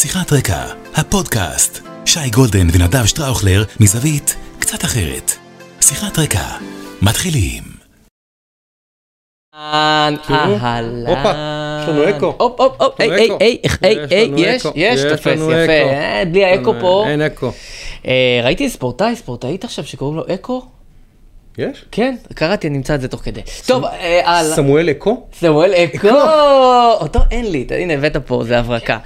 שיחת רקע, הפודקאסט. שי גולדן ונדב שטראוכלר מזווית קצת אחרת. שיחת רקע, מתחילים. אהלן, אהלן. הופה, יש לנו אקו. הופ, הופ, הופ, היי, היי. היי, היי, יש היי, יש, תופס, יפה. בלי האקו פה. אין אקו. אה, ראיתי ספורטאי, ספורטאית עכשיו שקוראים לו אקו? יש? כן, קראתי, אני אמצא את זה תוך כדי. טוב, אה, הלאה. סמואל אקו? סמואל אקו, אותו אין לי, הנה הבאת פה, זה הברקה.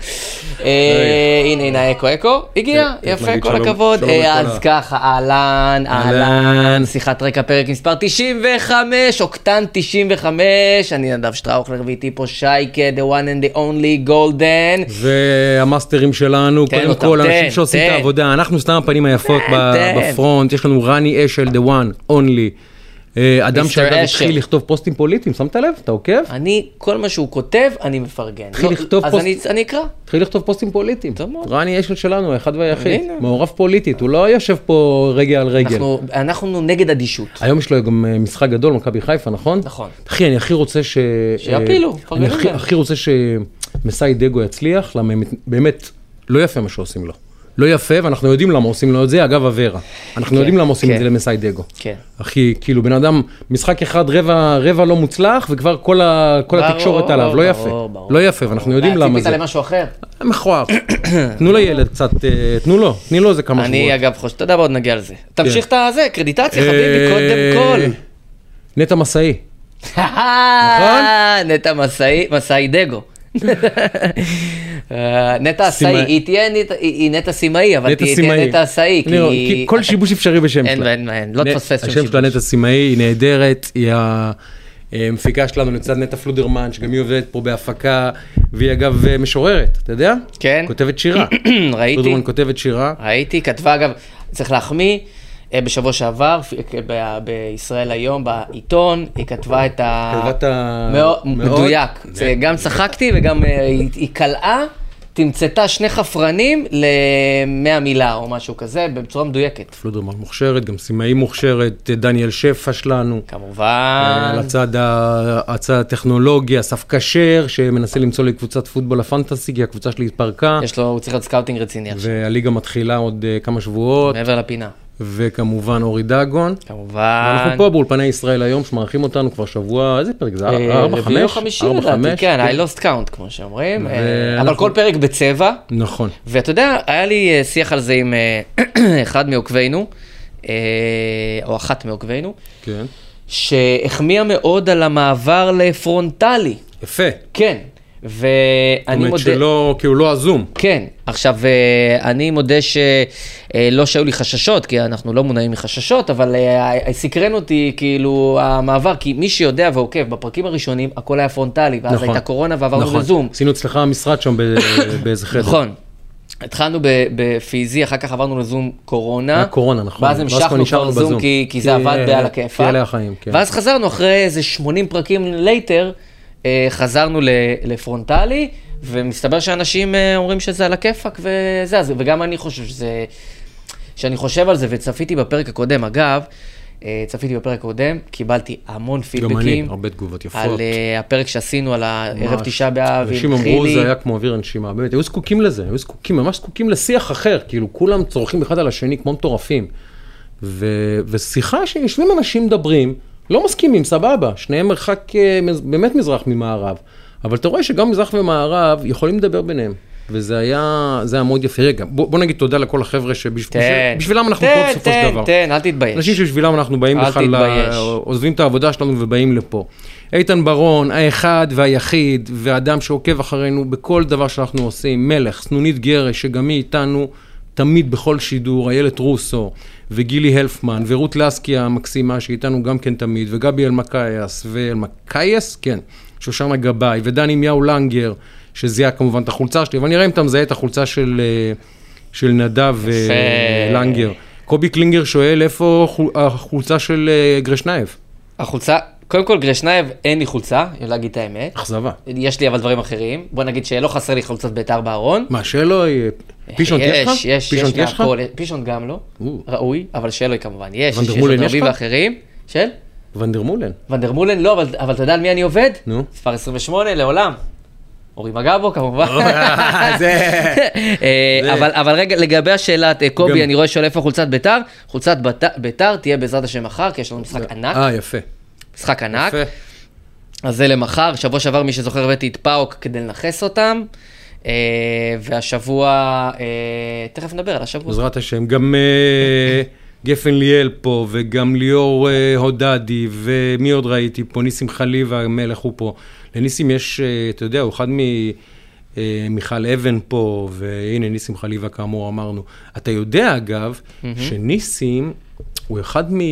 אה, הנה, הנה אקו, אקו, הגיע, כן, יפה, כל הכבוד. אה, אז ככה, אהלן, אהלן. שיחת רקע, פרק מספר 95, אוקטן 95, אני נדב שטראוכלר ואיתי פה שייקה, the one and the only golden. והמאסטרים שלנו, קודם כל, אנשים שעושים את. העבודה, אנחנו סתם הפנים היפות. בפרונט, יש לנו רני אשל, the one, only. אה, אדם שאגב. התחיל לכתוב פוסטים פוליטיים, שמת לב? אתה עוקב? אני, כל מה שהוא כותב, אני מפרגן. התחיל לא, לכתוב אז פוסט- אני- אקרא. התחיל לכתוב פוסטים פוליטיים. טוב מאוד. רני אשל שלנו, האחד והיחיד. מעורב פוליטית, הוא לא יושב פה רגל על רגל. אנחנו- נגד אדישות. היום יש לו גם אה, משחק גדול, מכבי חיפה, נכון? נכון. אחי, אני הכי רוצה ש... שיפילו, אה, פרגנו אני הכי- רוצה שמסאי דגו יצליח, למה באמת לא יפה מה שעושים לו. לא יפה, ואנחנו יודעים למה עושים לו את זה, אגב אברה. אנחנו יודעים למה עושים כן. את זה למסאי דגו. כן. אחי, כאילו בן אדם, משחק אחד רבע, רבע לא מוצלח, וכבר כל, ה, כל ברור, התקשורת עליו, לא יפה. ברור, ברור. לא יפה, ואנחנו יודעים למה ציפית זה. למשהו אחר? מכוער. תנו לילד קצת, אה, תנו לו, תני לו איזה כמה שבועות. אני אגב חושב, אתה יודע מה, עוד נגיע לזה. תמשיך את הזה, קרדיטציה חביבי, אה, קודם כל. נטע מסאי. נכון? נטע מסאי, מסאי דגו. אה, נטע אסאי, סימאי. היא תהיה נטע- סימאי, אבל תהיה נטע אסאי. כי כל שיבוש אפשרי בשם שלה. אין, אין, לא תפספס שום השם שלה שיבוש. נטע סימאי, היא נהדרת, היא המפיקה שלנו לצד נטע פלודרמן, שגם היא עובדת פה בהפקה, והיא אגב אה, משוררת, אתה יודע? כן. כותבת שירה. ראיתי, פלודרמן כותבת שירה. ראיתי, כתבה אגב, צריך להחמיא, אה, בשבוע שעבר, פ- ב- בישראל היום, בעיתון, היא כתבה את ה... כתבה את ה- מאוד מדויק. זה גם צחקתי וגם אה, היא קלעה, תמצתה שני חפרנים ל-100 מילה או משהו כזה, בצורה מדויקת. פלודרמן מוכשרת, גם סימאי מוכשרת, אה, דניאל שפע שלנו. אה, כמובן. על הצד, ה- הצד הטכנולוגי, אסף כשר, שמנסה למצוא לי קבוצת פוטבול ה fantasy, כי הקבוצה שלי התפרקה, יש לו, הוא צריך להיות scouting רציני עכשיו, והליגה מתחילה עוד אה, כמה שבועות, מעבר לפינה. וכמובן אורי דגון. כמובן. אנחנו פה באולפני ישראל היום, שמארחים אותנו כבר שבוע, איזה פרק זה? אה, ארבע, רביעי או חמש? חמישי לדעתי, חמש? כן, I lost count כמו שאומרים, אה, אבל כל פרק בצבע, נכון. ואתה יודע, היה לי אה, שיח על זה עם אחד מעוקבינו, או אחת מעוקבינו, כן. שהחמיאה מאוד על המעבר לפרונטלי. יפה. כן, זאת ואני אומרת מודה... שלא, כאילו לא הזום. כן, עכשיו, אה, אני מודה שלא שהיו לי חששות, כי אנחנו לא מונעים מחששות, אבל אה, סקרן אותי כאילו המעבר, כי מי שיודע ועוקב, בפרקים הראשונים הכל היה פרונטלי, ואז נכון. הייתה קורונה ועברנו נכון. לזום. עשינו אצלך משרד שם באיזה חדר. נכון. התחלנו בפיזי, אחר כך עברנו לזום קורונה. היה קורונה, נכון. ואז המשכנו כבר נשארנו כבר זום בזום. כי, כי כי, זה עבד אה, על הכיפאק. אלה החיים, כן. ואז חזרנו אחרי איזה 80 פרקים later, אה, חזרנו ל- לפרונטלי, ומסתבר שאנשים אה, אומרים שזה על הכיפאק וזה, וגם אני חושב שזה... שאני חושב על זה וצפיתי בפרק הקודם, אגב, אה, צפיתי בפרק הקודם, קיבלתי המון feedbackים. גם אני, הרבה תגובות יפות. על אה, הפרק שעשינו על הערב. תשעה באב אנשים עם אמרו חילי. זה היה כמו אוויר הנשימה, באמת, היו זקוקים לזה, היו זקוקים, ממש זקוקים לשיח אחר, כאילו כולם צורכים אחד על השני כמו מטורפים. ו- ושיחה שיושבים אנשים מדברים, לא מסכימים, סבבה, שניהם מרחק אה, באמת מזרח ממערב, אבל אתה רואה שגם מזרח ומערב יכולים לדבר ביניהם. וזה היה, זה היה מאוד יפה. רגע, בוא, בוא נגיד תודה לכל החבר'ה שבשבילם אנחנו פה תן, בסופו של תן, דבר. תן, אל תתבייש. אנשים שבשבילם אנחנו באים בכלל, עוזבים את העבודה שלנו ובאים לפה. איתן ברון, האחד והיחיד, ואדם שעוקב אחרינו בכל דבר שאנחנו עושים, מלך, סנונית גרש, שגם היא איתנו תמיד בכל שידור, איילת רוסו, וגילי הלפמן, ורות לסקי המקסימה, שאיתנו גם כן תמיד, וגבי אלמקייס, ואלמקייס, כן, שושנה גבאי, ודני מיהו לנגר, שזיהה כמובן את החולצה שלי, אבל נראה אם אתה מזהה את החולצה של, אה, של נדב יפה. אה. קובי קלינגר שואל איפה חול- החולצה של אה, גרשנייב. החולצה, קודם כל גרשנייב אין לי חולצה, אני להגיד את האמת. אכזבה. יש לי אבל דברים אחרים. בוא נגיד שלא חסר לי חולצת בית"ר בארון. מה, שלוי, פישונט יש לך? יש, יש, יש לך? הכל. פישונט גם לא, או. ראוי, אבל שלוי כמובן. יש, יש עוד רבים? ואחרים. של? ונדרמולן. ונדרמולן לא, אבל, אבל אתה יודע על מי אני עובד? נו. מספר 28 לעולם. אורי מגבו כמובן. זה- אה, אבל, אבל רגע, לגבי השאלת אה, קובי, אני רואה שואל איפה חולצת ביתר. חולצת ביתר תהיה בעזרת השם מחר, כי יש לנו משחק ענק, אה, יפה. משחק ענק. יפה. אז זה למחר, שבוע שעבר מי שזוכר הבאתי את פאוק כדי לנכס אותם. אה, והשבוע, אה, תכף נדבר על השבוע. בעזרת השם. גם אה, גפן ליאל פה, וגם ליאור אה, הודדי, ומי עוד ראיתי פה? ניסים חליבה, המלך הוא פה. לניסים יש, אה, אתה יודע, הוא אחד מ... אה, מיכל אבן פה, והנה ניסים חליבה כאמור אמרנו. אתה יודע אגב, שניסים הוא אחד מ... אה,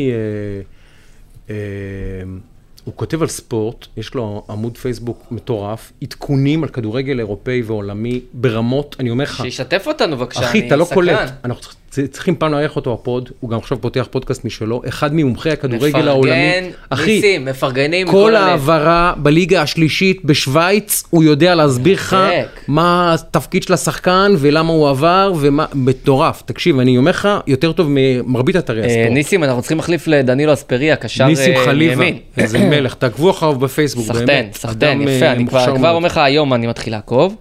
הוא כותב על ספורט, יש לו עמוד פייסבוק מטורף, עדכונים על כדורגל אירופאי ועולמי ברמות, אני אומר לך, שישתף אותנו בבקשה, אחי, אני אתה לא סקרן. קולט. אנחנו צריכים- צריכים פעם לארח אותו בפוד, הוא גם עכשיו פותח פודקאסט משלו, אחד ממומחי הכדורגל העולמי. מפרגן, ניסים, מפרגנים. כל. העברה בליגה השלישית בשוויץ, הוא יודע להסביר לך. מה התפקיד של השחקן ולמה הוא עבר, ומה, מטורף. תקשיב, אני אומר לך, יותר טוב ממרבית אתרי אה, הספורט. ניסים, אנחנו צריכים להחליף לדנילו אספריה, קשר ניסים אה, חליבה, מימין. איזה מלך, תעקבו אחריו בפייסבוק, באמת. סחטיין, אדם, יפה, אה, אני כבר. אומר לך, היום אני מתחיל לעקוב.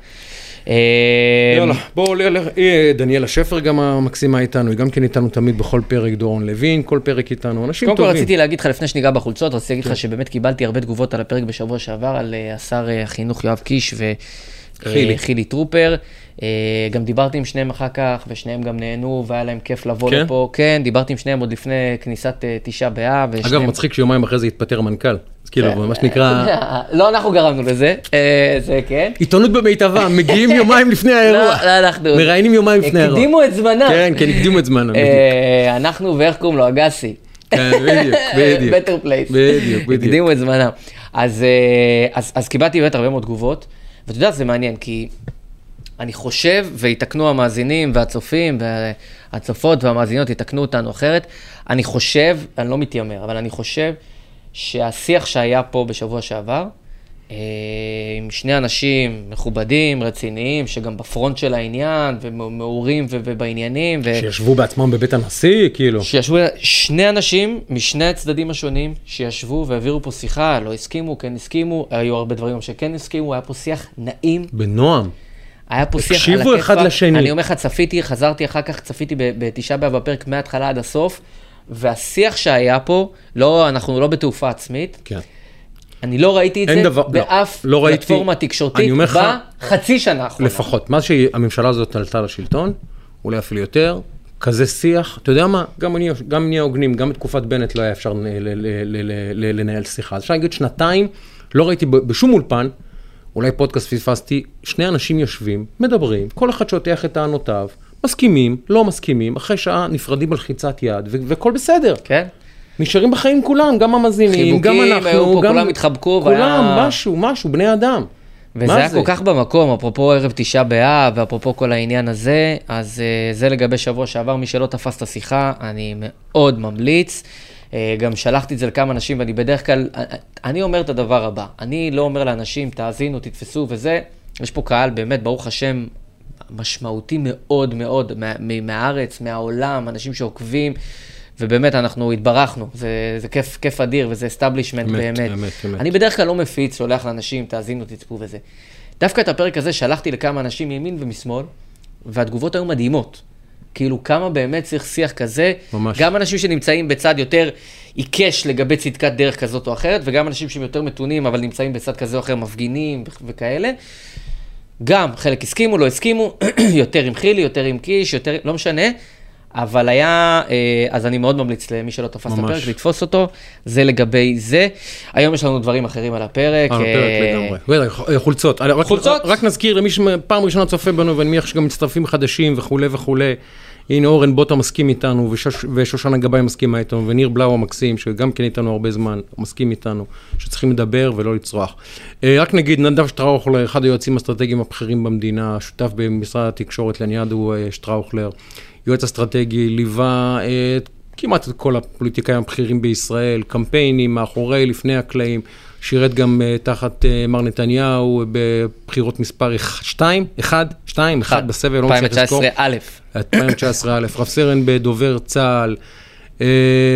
אה, יאללה, בואו, אה, דניאלה שפר גם המקסימה איתנו, היא גם כן איתנו תמיד בכל פרק, דורון לוין, כל פרק איתנו, אנשים קודם כל טובים. רציתי להגיד לך, לפני שניגע בחולצות, רציתי להגיד לך כן. שבאמת קיבלתי הרבה תגובות על הפרק בשבוע שעבר, על אה, השר החינוך יואב קיש חילי. וחילי טרופר. אה, גם דיברתי עם שניהם אחר כך, ושניהם גם נהנו, והיה להם כיף לבוא כן? לפה. כן, דיברתי עם שניהם עוד לפני כניסת אה, תשעה באב. אגב, ושניהם- מצחיק שיומיים אחרי זה התפטר המנכ"ל. אז כאילו, כן. מה שנקרא, לא, אנחנו גרמנו לזה, אה, זה כן. עיתונות במיטבה, מגיעים יומיים לפני האירוע. לא, לא, אנחנו... מראיינים יומיים לפני האירוע. הקדימו את זמנם. כן, כן, הקדימו את זמנם. אה, אנחנו ואיך קוראים לו, אגסי. כן, בדיוק, בדיוק. Better Place. בדיוק, בדיוק. הקדימו את זמנם. אה, אז קיבלתי באמת הרבה מאוד תגובות, ואתה יודע, זה מעניין, כי אני חושב, ויתקנו המאזינים והצופים והצופות והמאזינות יתקנו אותנו אחרת, אני חושב, אני לא מתיימר, אבל אני חושב שהשיח שהיה פה בשבוע שעבר, עם שני אנשים מכובדים, רציניים, שגם בפרונט של העניין, ומעורים ובעניינים, ו... שישבו בעצמם בבית הנשיא, כאילו. שישבו שני אנשים משני הצדדים השונים, שישבו והעבירו פה שיחה, לא הסכימו, כן הסכימו, היו הרבה דברים שכן הסכימו, היה פה שיח נעים, בנועם. היה פה שיח על הקשיבו הכיפאק. אחד לשני. אני אומר לך, צפיתי, חזרתי אחר כך, צפיתי בתשעה באב בפרק מההתחלה עד הסוף, והשיח שהיה פה, לא, אנחנו לא בתעופה עצמית, כן. אני לא ראיתי את זה דבר- לא, באף לא ראיתי- פלטפורמה תקשורתית אומר לך- בחצי שנה האחרונה. לפחות, מאז שהממשלה הזאת עלתה לשלטון, אולי אפילו יותר, כזה שיח, אתה יודע מה, גם אני, גם הוגנים, גם בתקופת בנט לא היה אפשר ל- ל- ל- ל- ל- לנהל שיחה. אז אפשר להגיד שנתיים, לא ראיתי בשום אולפן, אולי פודקאסט פספסתי, שני אנשים יושבים, מדברים, כל אחד שוטח את טענותיו, מסכימים, לא מסכימים, אחרי שעה נפרדים בלחיצת יד, והכל בסדר. כן? נשארים בחיים כולם, גם המאזינים, גם חיבוקים, אנחנו, היו פה, גם... כולם התחבקו, כולם, משהו, משהו, בני אדם. וזה היה כל כך במקום, אפרופו ערב תשעה באב, ואפרופו כל העניין הזה, אז uh, זה לגבי שבוע שעבר, מי שלא תפס את השיחה, אני מאוד ממליץ. Uh, גם שלחתי את זה לכמה אנשים, ואני בדרך כלל, אה, אני אומר את הדבר הבא, אני לא אומר לאנשים, תאזינו, תתפסו וזה, יש פה קהל באמת, ברוך השם, משמעותי מאוד מאוד מה- מהארץ, מהעולם, אנשים שעוקבים, ובאמת אנחנו התברכנו, זה, זה כיף, כיף אדיר וזה אסטאבלישמנט אמת, באמת. אמת, אמת. אני בדרך כלל לא מפיץ, שולח לאנשים, תאזינו, תצפו וזה. דווקא את הפרק הזה שלחתי לכמה אנשים מימין ומשמאל, והתגובות היו מדהימות. כאילו, כמה באמת צריך שיח כזה. ממש. גם אנשים שנמצאים בצד יותר עיקש לגבי צדקת דרך כזאת או אחרת, וגם אנשים שהם יותר מתונים, אבל נמצאים בצד כזה או אחר, מפגינים וכאלה. גם, חלק הסכימו, לא הסכימו, יותר עם חילי, יותר עם קיש, יותר, לא משנה. אבל היה, אה, אז אני מאוד ממליץ למי שלא תפס את ממש. הפרק, לתפוס אותו, זה לגבי זה. היום יש לנו דברים אחרים על הפרק. על הפרק אה, לגמרי. אה, חולצות. רק- חולצות? רק נזכיר למי שפעם ראשונה צופה בנו, ואני מניח שגם מצטרפים חדשים וכולי וכולי. הנה אורן בוטה מסכים איתנו, ושוש- ושושנה גבאי מסכימה איתנו, וניר בלאו המקסים, שגם כן איתנו הרבה זמן, מסכים איתנו, שצריכים לדבר ולא לצרוח. אה, רק נגיד, נדב שטראוכלר, אחד היועצים האסטרטגיים הבכירים במדינה, שותף במשרד התקשורת לעניין הוא אה, שטראוכלר, יועץ אסטרטגי, ליווה את כמעט את כל הפוליטיקאים הבכירים בישראל, קמפיינים מאחורי, לפני הקלעים, שירת גם uh, תחת uh, מר נתניהו בבחירות מספר 2, 1, 2, 1 בסבב, לא מצליח לזכור. 2019 א'. 2019 א', רב סרן בדובר צה"ל, אה,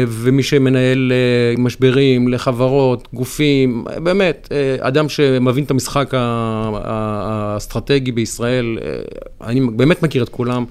ומי שמנהל אה, משברים לחברות, גופים, באמת, אה, אדם שמבין את המשחק האסטרטגי בישראל, אה, אני באמת מכיר את כולם,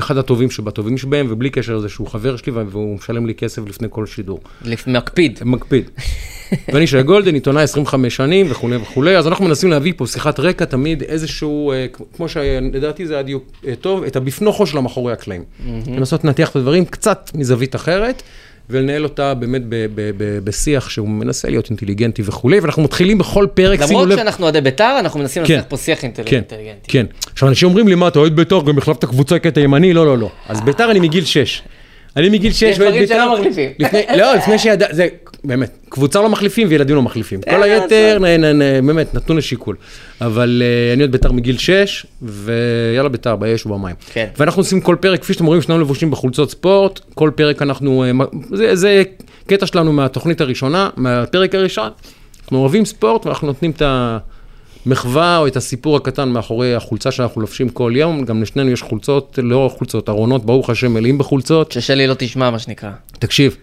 אחד הטובים שבטובים שבהם, ובלי קשר לזה שהוא חבר שלי והוא משלם לי כסף לפני כל שידור. מקפיד. מקפיד. ואני שי גולדן, עיתונאי 25 שנים וכולי וכולי, אז אנחנו מנסים להביא פה שיחת רקע תמיד איזשהו, אה, כמו שלדעתי זה היה דיוק אה, טוב, את הבפנוכו של המאחורי הקלעים. לנסות לנתח את הדברים קצת מזווית אחרת. ולנהל אותה באמת ב- ב- ב- בשיח שהוא מנסה להיות אינטליגנטי וכולי, ואנחנו מתחילים בכל פרק, שימו למרות לב, שאנחנו אוהדי בית"ר, אנחנו מנסים כן. לעשות פה שיח אינטל- כן, אינטליגנטי. כן. עכשיו, אנשים אומרים לי, מה, אתה אוהד בית"ר, גם החלפת קבוצה קטע ימני? לא, לא, לא. אז בית"ר אני מגיל 6. אני מגיל 6 יש דברים שלא מחליפים. לא, לפני שידע, זה, באמת, קבוצה לא מחליפים וילדים לא מחליפים. כל אין מה היתר, נ, באמת, נתון לשיקול. אבל uh, אני אוהד בית"ר מגיל 6, ויאללה בית"ר, באש ובמים. כן. ואנחנו עושים כל פרק, כפי שאתם רואים, שנינו לבושים בחולצות ספורט, כל פרק אנחנו, אה, זה, קטע שלנו מהתוכנית הראשונה, מהפרק הראשון. אנחנו אוהבים ספורט ואנחנו נותנים את המחווה או את הסיפור הקטן מאחורי החולצה שאנחנו לובשים כל יום, גם לשנינו יש חולצות, לא חולצות, ארונות, ברוך השם, מלאים בחולצות. ששלי לא תשמע, מה שנקרא. תקשיב,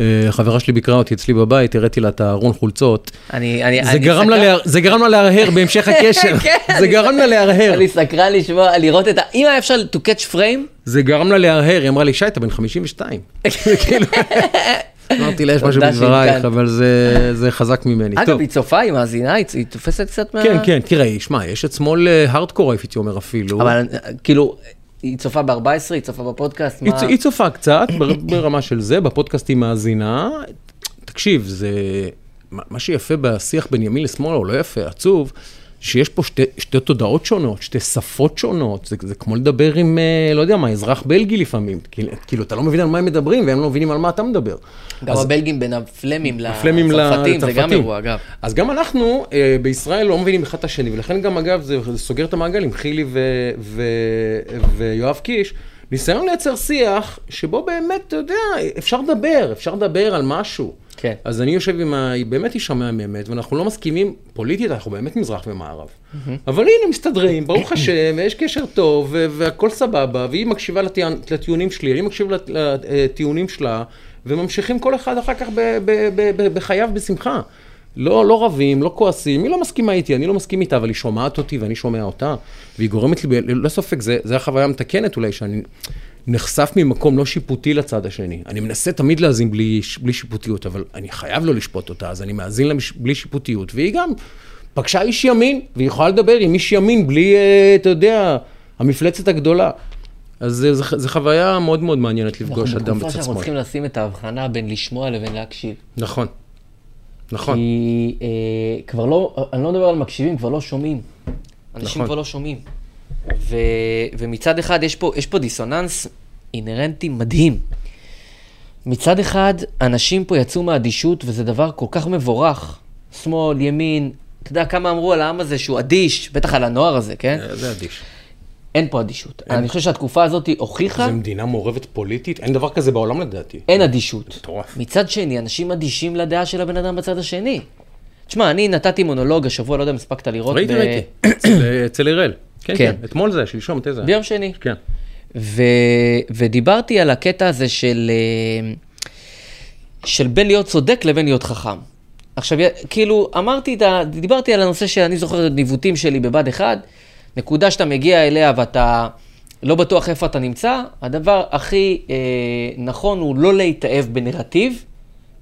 אה, חברה שלי ביקרה אותי אצלי בבית, הראיתי לה את הארון חולצות. אני, אני, זה אני גרם לה סקרן- להר- זה גרם לה להרהר בהמשך הקשר, כן, זה אני גרם לה להרהר. אני סקרן לשמוע, לראות את ה... אם היה אפשר to catch frame, זה גרם לה להרהר, היא אמרה לי, שי, אתה בן 52. אמרתי לה, יש משהו בדברייך. אבל זה- זה חזק ממני. אגב. היא צופה, היא מאזינה, היא תופסת קצת מה... כן, כן, תראה, שמע, יש את שמאל הארדקור, הייתי אומר אפילו. אבל אה, כאילו, היא צופה ב-14, היא צופה בפודקאסט, מה... היא צופה קצת, בר- ברמה של זה, בפודקאסט היא מאזינה. תקשיב, זה... מה שיפה בשיח בין ימין לשמאל, או לא יפה, עצוב, שיש פה שתי, שתי תודעות שונות, שתי שפות שונות, זה, זה כמו לדבר עם, אה, לא יודע מה, אזרח בלגי לפעמים, כאילו, כאילו, אתה לא מבין על מה הם מדברים, והם לא מבינים על מה אתה מדבר. גם אז- הבלגים בין הפלמים הפלמים לצרפתים, זה גם לצרפתים. אירוע, אגב. אז גם אנחנו אה, בישראל לא מבינים אחד את השני, ולכן גם אגב זה, זה סוגר את המעגל עם חילי ו, ו, ויואב קיש, ניסיון לייצר שיח שבו באמת, אתה יודע, אפשר לדבר, אפשר לדבר על משהו. כן. אז אני יושב עם ה... היא באמת אישה מהממת, ואנחנו לא מסכימים, פוליטית אנחנו באמת מזרח ומערב. אבל הנה, מסתדרים, ברוך השם, ויש קשר טוב, והכל סבבה, והיא מקשיבה לטיעונים שלי, אני מקשיב לט- לטיעונים שלה, וממשיכים כל אחד אחר כך ב- ב- ב- ב- בחייו בשמחה. לא, לא רבים, לא כועסים, היא לא מסכימה איתי, אני לא מסכים איתה, אבל היא שומעת אותי ואני שומע אותה, והיא גורמת לי, ללא ספק, זה, זה החוויה המתקנת אולי, שאני נחשף ממקום לא שיפוטי לצד השני. אני מנסה תמיד להאזין בלי, בלי שיפוטיות, אבל אני חייב לא לשפוט אותה, אז אני מאזין לה בלי שיפוטיות, והיא גם פגשה איש ימין, והיא יכולה לדבר עם איש ימין בלי, אה, אתה יודע, המפלצת הגדולה. אז זה חוויה מאוד מאוד מעניינת לפגוש אנחנו אדם בתקופה בצד שאנחנו שמאל. צריכים לשים את ההבחנה בין לשמוע לבין להקשיב. נכון, נכון. כי אה, כבר לא, אני לא מדבר על מקשיבים, כבר לא שומעים. אנשים נכון. כבר לא שומעים. ו, ומצד אחד יש פה, יש פה דיסוננס אינהרנטי מדהים. מצד אחד, אנשים פה יצאו מאדישות, וזה דבר כל כך מבורך. שמאל, ימין, אתה יודע כמה אמרו על העם הזה שהוא אדיש, בטח על הנוער הזה, כן? אה, זה אדיש. אין פה אדישות. אני חושב שהתקופה הזאת הוכיחה, זו מדינה מעורבת פוליטית? אין דבר כזה בעולם לדעתי. אין אדישות. מטורף. מצד שני, אנשים אדישים לדעה של הבן אדם בצד השני. תשמע, אני נתתי מונולוג השבוע, לא יודע אם הספקת לראות. ראיתי, ב- ראיתי. אצל- אראל. כן, כן. כן. אתמול זה, שלשום, מתי זה? ביום שני. כן. ו... ודיברתי על הקטע הזה של, אה, של בין להיות צודק לבין להיות חכם. עכשיו, כאילו, אמרתי, את ה... דיברתי על הנושא שאני זוכר את ניווטים שלי בבה"ד 1, נקודה שאתה מגיע אליה ואתה לא בטוח איפה אתה נמצא, הדבר הכי אה, נכון הוא לא להתאהב בנרטיב,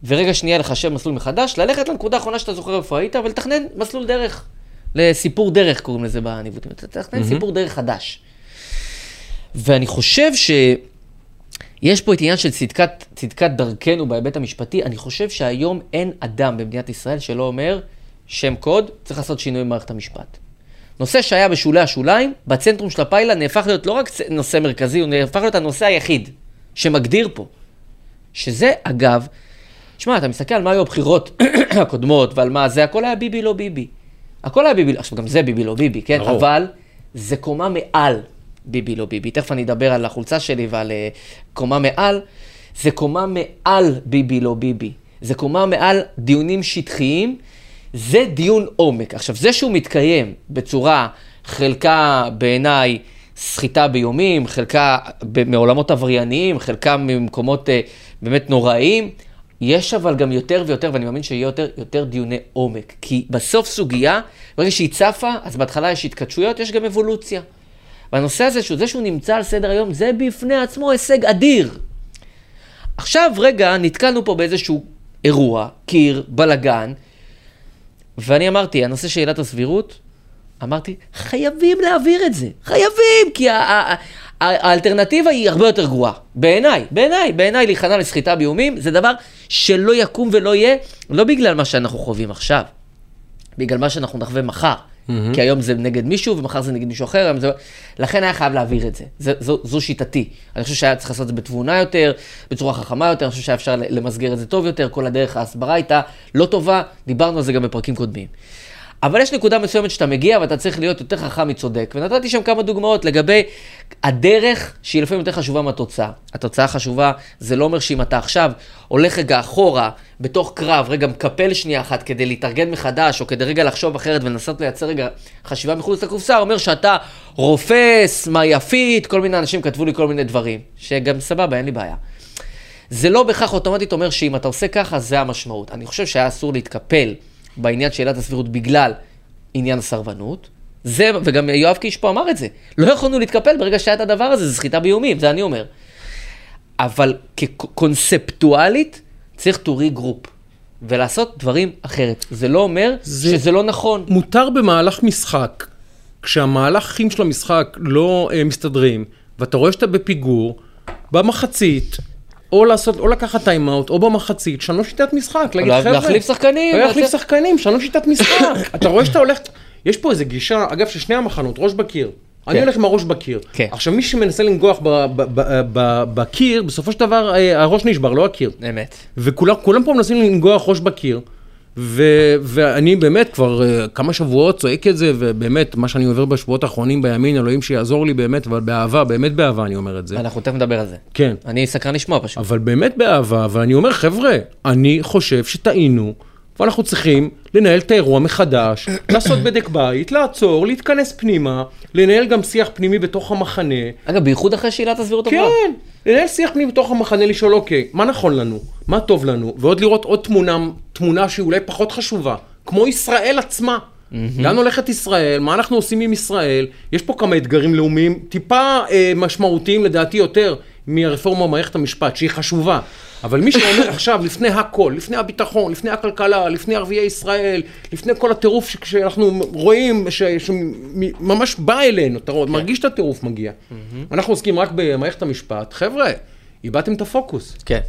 ורגע שנייה לחשב מסלול מחדש, ללכת לנקודה האחרונה שאתה זוכר איפה היית, ולתכנן מסלול דרך. לסיפור דרך קוראים לזה בניווטים. תתכנן סיפור דרך חדש. ואני חושב שיש פה את עניין של צדקת, צדקת דרכנו בהיבט המשפטי. אני חושב שהיום אין אדם במדינת ישראל שלא אומר, שם קוד, צריך לעשות שינוי במערכת המשפט. נושא שהיה בשולי השוליים, בצנטרום של הפיילה נהפך להיות לא רק נושא מרכזי, הוא נהפך להיות הנושא היחיד שמגדיר פה. שזה, אגב, שמע, אתה מסתכל על מה היו הבחירות הקודמות ועל מה זה, הכל היה ביבי לא ביבי. הכל היה ביבי, עכשיו גם זה ביבי לא ביבי, כן? ברור. אבל זה קומה מעל ביבי לא ביבי. תכף אני אדבר על החולצה שלי ועל אה, קומה מעל. זה קומה מעל ביבי לא ביבי. זה קומה מעל דיונים שטחיים. זה דיון עומק. עכשיו, זה שהוא מתקיים בצורה, חלקה בעיניי סחיטה באיומים, חלקה מעולמות עברייניים, חלקה ממקומות אה, באמת נוראים. יש אבל גם יותר ויותר, ואני מאמין שיהיה יותר, יותר דיוני עומק. כי בסוף סוגיה, ברגע שהיא צפה, אז בהתחלה יש התכתשויות, יש גם אבולוציה. והנושא הזה, שזה שהוא נמצא על סדר היום, זה בפני עצמו הישג אדיר. עכשיו, רגע, נתקלנו פה באיזשהו אירוע, קיר, בלגן, ואני אמרתי, הנושא של עילת הסבירות, אמרתי, חייבים להעביר את זה, חייבים, כי האלטרנטיבה היא הרבה יותר גרועה. בעיניי, בעיניי, בעיניי להיכנע לסחיטה באיומים, זה דבר שלא יקום ולא יהיה, לא בגלל מה שאנחנו חווים עכשיו, בגלל מה שאנחנו נחווה מחר. Mm-hmm. כי היום זה נגד מישהו, ומחר זה נגד מישהו אחר, זה... לכן היה חייב להעביר את זה. זה זו, זו שיטתי. אני חושב שהיה צריך לעשות את זה בתבונה יותר, בצורה חכמה יותר, אני חושב שהיה אפשר למסגר את זה טוב יותר, כל הדרך ההסברה הייתה לא טובה, דיברנו על זה גם בפרקים קודמים. אבל יש נקודה מסוימת שאתה מגיע ואתה צריך להיות יותר חכם מצודק, ונתתי שם כמה דוגמאות לגבי הדרך שהיא לפעמים יותר חשובה מהתוצאה. התוצאה חשובה, זה לא אומר שאם אתה עכשיו הולך רגע אחורה, בתוך קרב, רגע מקפל שנייה אחת כדי להתארגן מחדש, או כדי רגע לחשוב אחרת ולנסות לייצר רגע חשיבה מחוץ לקופסה, אומר שאתה רופס, מה יפית, כל מיני אנשים כתבו לי כל מיני דברים, שגם סבבה, אין לי בעיה. זה לא בהכרח אוטומטית אומר שאם אתה עושה ככה, זה המשמעות. אני חושב שהיה אסור להתקפל בעניין של עילת הסבירות בגלל עניין הסרבנות. זה, וגם יואב קיש פה אמר את זה. לא יכולנו להתקפל ברגע שהיה את הדבר הזה, זה סחיטה באיומים, זה אני אומר. אבל כקונספטואלית, צריך to regroup. ולעשות דברים אחרת. זה לא אומר זה- שזה לא נכון. מותר במהלך משחק, כשהמהלכים של המשחק לא אה, מסתדרים, ואתה רואה שאתה בפיגור, במחצית, או, לעשות, או לקחת טיימאוט, או במחצית, שנו שיטת משחק, להגיד לה- חבר'ה... להחליף שחקנים, לא להחליף שחקנים, שנו שיטת משחק. אתה רואה שאתה הולך... יש פה איזה גישה, אגב, של שני המחנות, ראש בקיר. אני הולך עם הראש בקיר. כן. עכשיו, מי שמנסה לנגוח ב- ב- ב- ב- בקיר, בסופו של דבר אה, הראש נשבר, לא הקיר. אמת. וכולם כולם פה מנסים לנגוח ראש בקיר. ו- ואני באמת כבר אה, כמה שבועות צועק את זה, ובאמת, מה שאני עובר בשבועות האחרונים בימין, אלוהים שיעזור לי באמת, אבל באהבה, באמת באהבה אני אומר את זה. אנחנו תכף נדבר על זה. כן. אני סקרן לשמוע פשוט. אבל באמת באהבה, ואני אומר, חבר'ה, אני חושב שטעינו, ואנחנו צריכים לנהל את האירוע מחדש, לעשות בדק בית, לעצור, להתכנס פנימה, לנהל גם שיח פנימי בתוך המחנה. אגב, בייחוד אחרי שעילת הסבירות עברה. כן, לנהל שיח פנימי בתוך המחנה, לשאול, אוקיי, מה נכון לנו? מה טוב לנו? ועוד לראות עוד תמונה, תמונה שהיא אולי פחות חשובה, כמו ישראל עצמה. לאן הולכת ישראל? מה אנחנו עושים עם ישראל? יש פה כמה אתגרים לאומיים, טיפה אה, משמעותיים לדעתי יותר מהרפורמה במערכת המשפט, שהיא חשובה. אבל מי שאומר עכשיו, לפני הכל, לפני הביטחון, לפני הכלכלה, לפני ערביי ישראל, לפני כל הטירוף ש- שאנחנו רואים, ש- שממש בא אלינו, אתה רואה, מרגיש את הטירוף מגיע. אנחנו עוסקים רק במערכת המשפט. חבר'ה, איבדתם את הפוקוס. כן.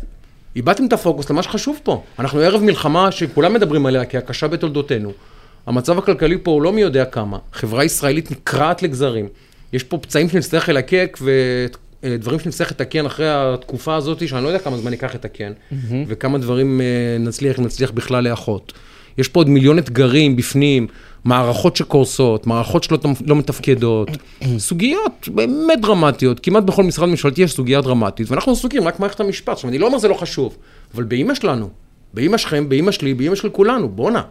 איבדתם את הפוקוס למה שחשוב פה. אנחנו ערב מלחמה שכולם מדברים עליה כהקשה בתולדותינו. המצב הכלכלי פה הוא לא מי יודע כמה. חברה ישראלית נקרעת לגזרים. יש פה פצעים שנצטרך ללקק ודברים שנצטרך לתקן אחרי התקופה הזאת, שאני לא יודע כמה זמן ייקח לתקן, וכמה דברים אה, נצליח, נצליח בכלל לאחות. יש פה עוד מיליון אתגרים בפנים, מערכות שקורסות, מערכות שלא לא מתפקדות, סוגיות באמת דרמטיות, כמעט בכל משרד ממשלתי יש סוגיה דרמטית, ואנחנו עסוקים רק במערכת המשפט. עכשיו, אני לא אומר זה לא חשוב, אבל באימא שלנו, באימא שלכם, באימא שלי, באימא של כולנו, בואנה.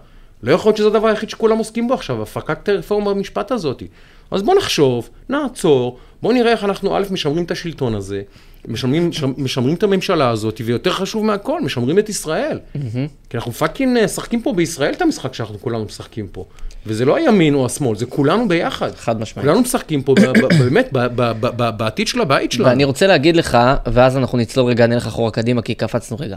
לא יכול להיות שזה הדבר היחיד שכולם עוסקים בו עכשיו, הפקת רפורמה במשפט הזאת. אז בוא נחשוב, נעצור, בוא נראה איך אנחנו א', משמרים את השלטון הזה, משמרים, משמרים את הממשלה הזאת, ויותר חשוב מהכל, משמרים את ישראל. כי אנחנו פאקינג אה, משחקים פה בישראל את המשחק שאנחנו כולנו משחקים פה. וזה לא הימין או השמאל, זה כולנו ביחד. חד משמעית. כולנו משחקים פה, באמת, בעתיד של הבית שלנו. ואני רוצה להגיד לך, ואז אנחנו נצלול רגע, נלך אחורה קדימה, כי קפצנו רגע.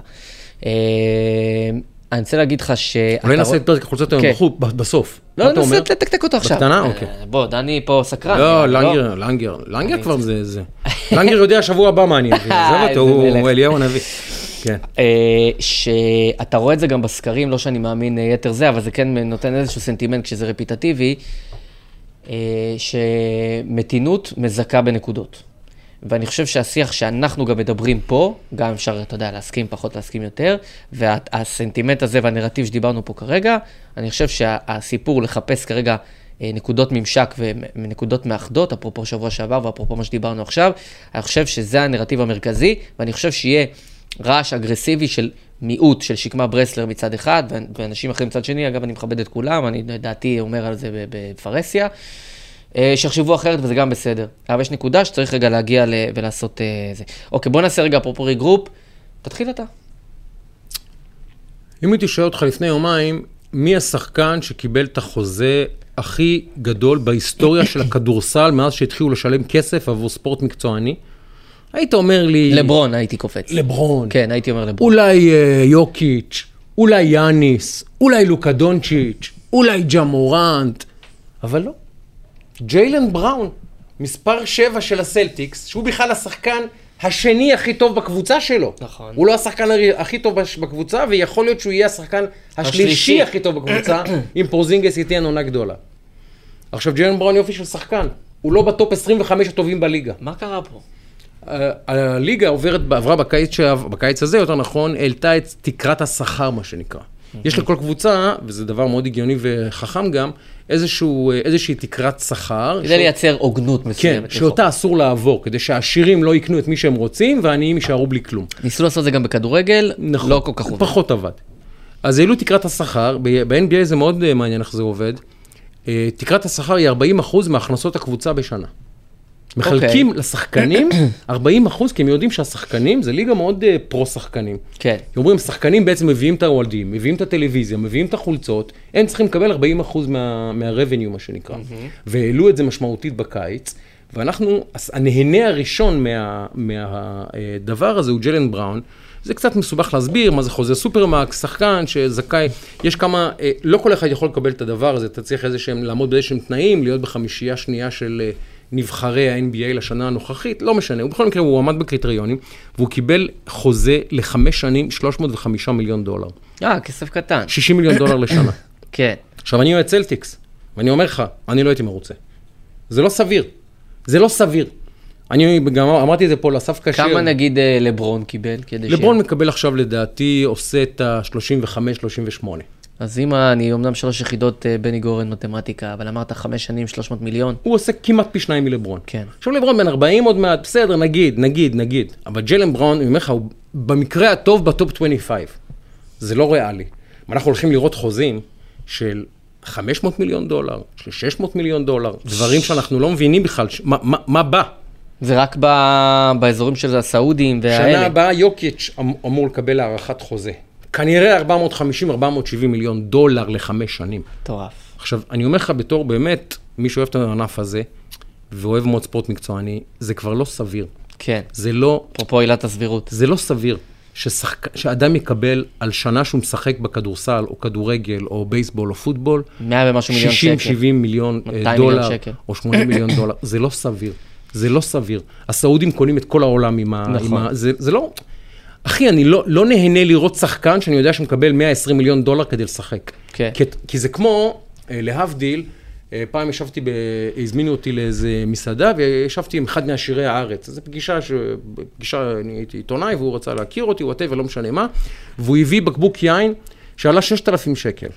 אה, אני רוצה להגיד לך ש... אולי נעשה את פרק החולצות היום כן. בסוף. לא, ננסה? לתקתק אותו עכשיו. בקטנה? אה, אוקיי. בוא, דני פה סקרן. לא, לנגר, לנגר, לנגר כבר זה. לנגר יודע שבוע הבא מה אני אביא, עזוב איזה אותו, הוא אליהו הנביא. כן. אה, שאתה רואה את זה גם בסקרים, לא שאני מאמין אה, יתר זה, אבל זה כן נותן איזשהו סנטימנט כשזה רפיטטיבי, אה, שמתינות מזכה בנקודות. ואני חושב שהשיח שאנחנו גם מדברים פה, גם אפשר, אתה יודע, להסכים פחות, להסכים יותר, והסנטימנט הזה והנרטיב שדיברנו פה כרגע, אני חושב שהסיפור לחפש כרגע אה, נקודות ממשק ונקודות מאחדות, אפרופו שבוע שעבר ואפרופו מה שדיברנו עכשיו, אני חושב שזה הנרטיב המרכזי, ואני חושב שיהיה רעש אגרסיבי של מיעוט של שקמה ברסלר מצד אחד, ואנשים אחרים מצד שני, אגב, אני מכבד את כולם, אני לדעתי אומר על זה ב- בפרהסיה. אה, שיחשבו אחרת וזה גם בסדר. אבל יש נקודה שצריך רגע להגיע ל- ולעשות אה, זה. אוקיי, בוא נעשה רגע אפרופו regroup, תתחיל אתה. אם הייתי שואל אותך לפני יומיים, מי השחקן שקיבל את החוזה הכי גדול בהיסטוריה של הכדורסל מאז שהתחילו לשלם כסף עבור ספורט מקצועני? היית אומר לי... לברון הייתי קופץ. לברון. כן, הייתי אומר לברון. אולי אה, יוקיץ', אולי יאניס, אולי לוקה דונצ'יץ', אולי ג'ה מורנט, אבל לא. ג'יילן בראון, מספר 7 של הסלטיקס, שהוא בכלל השחקן השני הכי טוב בקבוצה שלו. נכון. הוא לא השחקן הכי טוב בקבוצה, ויכול להיות שהוא יהיה השחקן השלישי השלישי. הכי טוב בקבוצה, אם פורזינגס ייתן עונה גדולה. עכשיו, ג'יילן בראון יופי של שחקן, הוא לא ב top 25 הטובים בליגה. מה קרה פה? הליגה עוברת, עברה בקיץ, שעב- בקיץ הזה, יותר נכון, העלתה את תקרת השכר, מה שנקרא. יש לכל קבוצה, וזה דבר מאוד הגיוני וחכם גם, איזשהו, איזושהי תקרת שכר. כדי לייצר הוגנות כן, מסוימת. שאותה אסור לעבור, כדי שהעשירים לא יקנו את מי שהם רוצים, והעניים יישארו בלי כלום. ניסו לעשות את זה גם בכדורגל, נכון. לא כל כך עובד. פחות עבד. אז העלו תקרת השכר, ב-NBA זה מאוד אה, מעניין איך זה עובד. אה, תקרת השכר היא 40% מהכנסות הקבוצה בשנה. מחלקים אוקיי. לשחקנים 40 אחוז, כי הם יודעים שהשחקנים, זה ליגה מאוד אה, פרו-שחקנים. כן. אומרים, שחקנים בעצם מביאים את האוהדים, מביאים את הטלוויזיה, מביאים את החולצות, הם צריכים לקבל 40 אחוז מה, מה-revenue, מה שנקרא. והעלו את זה משמעותית בקיץ, ואנחנו, הנהנה הראשון מהדבר מה, דבר הזה הוא ג'לן בראון. זה קצת מסובך להסביר מה זה חוזה סופרמקס, שחקן שזכאי, יש כמה, אה, לא כל אחד יכול לקבל את הדבר הזה, אתה צריך איזה שהם, לעמוד באיזשהם תנאים, להיות בחמישייה שנייה של נבחרי ה-NBA לשנה הנוכחית, לא משנה, הוא בכל מקרה, הוא עמד בקריטריונים, והוא קיבל חוזה לחמש שנים, 305 מיליון דולר. אה, כסף קטן. 60 מיליון דולר לשנה. כן. עכשיו, אני אוהד צלטיקס, ואני אומר לך, אני לא הייתי מרוצה. זה לא סביר. זה לא סביר. אני גם אמרתי את זה פה לאסף כשר. כמה נגיד אה, לברון קיבל? כדי ש- לברון מקבל עכשיו, לדעתי, עושה את ה-35-38. אז אם אני אמנם שלוש יחידות אה, בני גורן מתמטיקה, אבל אמרת חמש שנים 300 מיליון, הוא עושה כמעט פי שניים מלברון. כן. עכשיו לברון בן 40 עוד מעט, בסדר, נגיד, נגיד, נגיד. אבל ג'לן בראון, אני אומר לך, הוא במקרה הטוב בטופ 25. זה לא ריאלי. אנחנו הולכים לראות חוזים של 500 מיליון דולר, של 600 מיליון דולר, דברים שאנחנו לא מבינים בכלל, ש- מה, מה, מה בא? זה רק ב- באזורים של הסעודים שנה והאלה. הבאה יוקיץ' אמ- אמור לקבל הארכת חוזה. כנראה 450-470 מיליון דולר לחמש שנים. מטורף. עכשיו, אני אומר לך בתור באמת, מי שאוהב את הענף הזה, ואוהב מאוד ספורט מקצועני, זה כבר לא סביר. כן. זה לא, אפרופו עילת הסבירות. זה לא סביר ששחק, שאדם יקבל על שנה שהוא משחק בכדורסל, או כדורגל, או בייסבול, או פוטבול, 100 ומשהו מיליון שקל. 60-70 מיליון אה, 200 מיליון דולר, שקל. או 80 מיליון דולר, זה לא סביר. זה לא סביר. הסעודים קונים את כל העולם עם ה... נכון. עם ה זה, זה לא... אחי, אני לא, לא נהנה לראות שחקן שאני יודע שמקבל 120 מיליון דולר כדי לשחק. כן. כי, כי זה כמו, אה, להבדיל, אה, פעם ישבתי, ב, הזמינו אותי לאיזה מסעדה, וישבתי עם אחד מעשירי הארץ. זו פגישה, ש, פגישה, אני הייתי עיתונאי, והוא רצה להכיר אותי, whatever, לא משנה מה, והוא הביא בקבוק יין שעלה 6,000 שקל,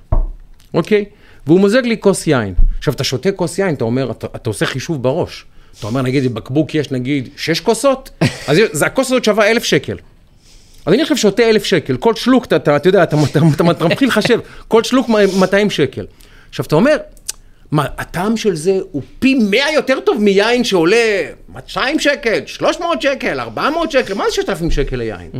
אוקיי? והוא מוזג לי כוס יין. עכשיו, אתה שותה כוס יין, אתה אומר, אתה, אתה עושה חישוב בראש. אתה אומר, נגיד, בבקבוק יש נגיד 6 כוסות, אז זה, הכוס הזאת שווה 1,000 שקל. אז אני עכשיו שותה אלף שקל, כל שלוק, אתה, אתה, אתה יודע, אתה, אתה, אתה, אתה מתחיל לחשב, כל שלוק 200 שקל. עכשיו, אתה אומר, מה, הטעם של זה הוא פי 100 יותר טוב מיין שעולה 200 שקל, 300 שקל, 400 שקל, מה זה 6,000 שקל ליין?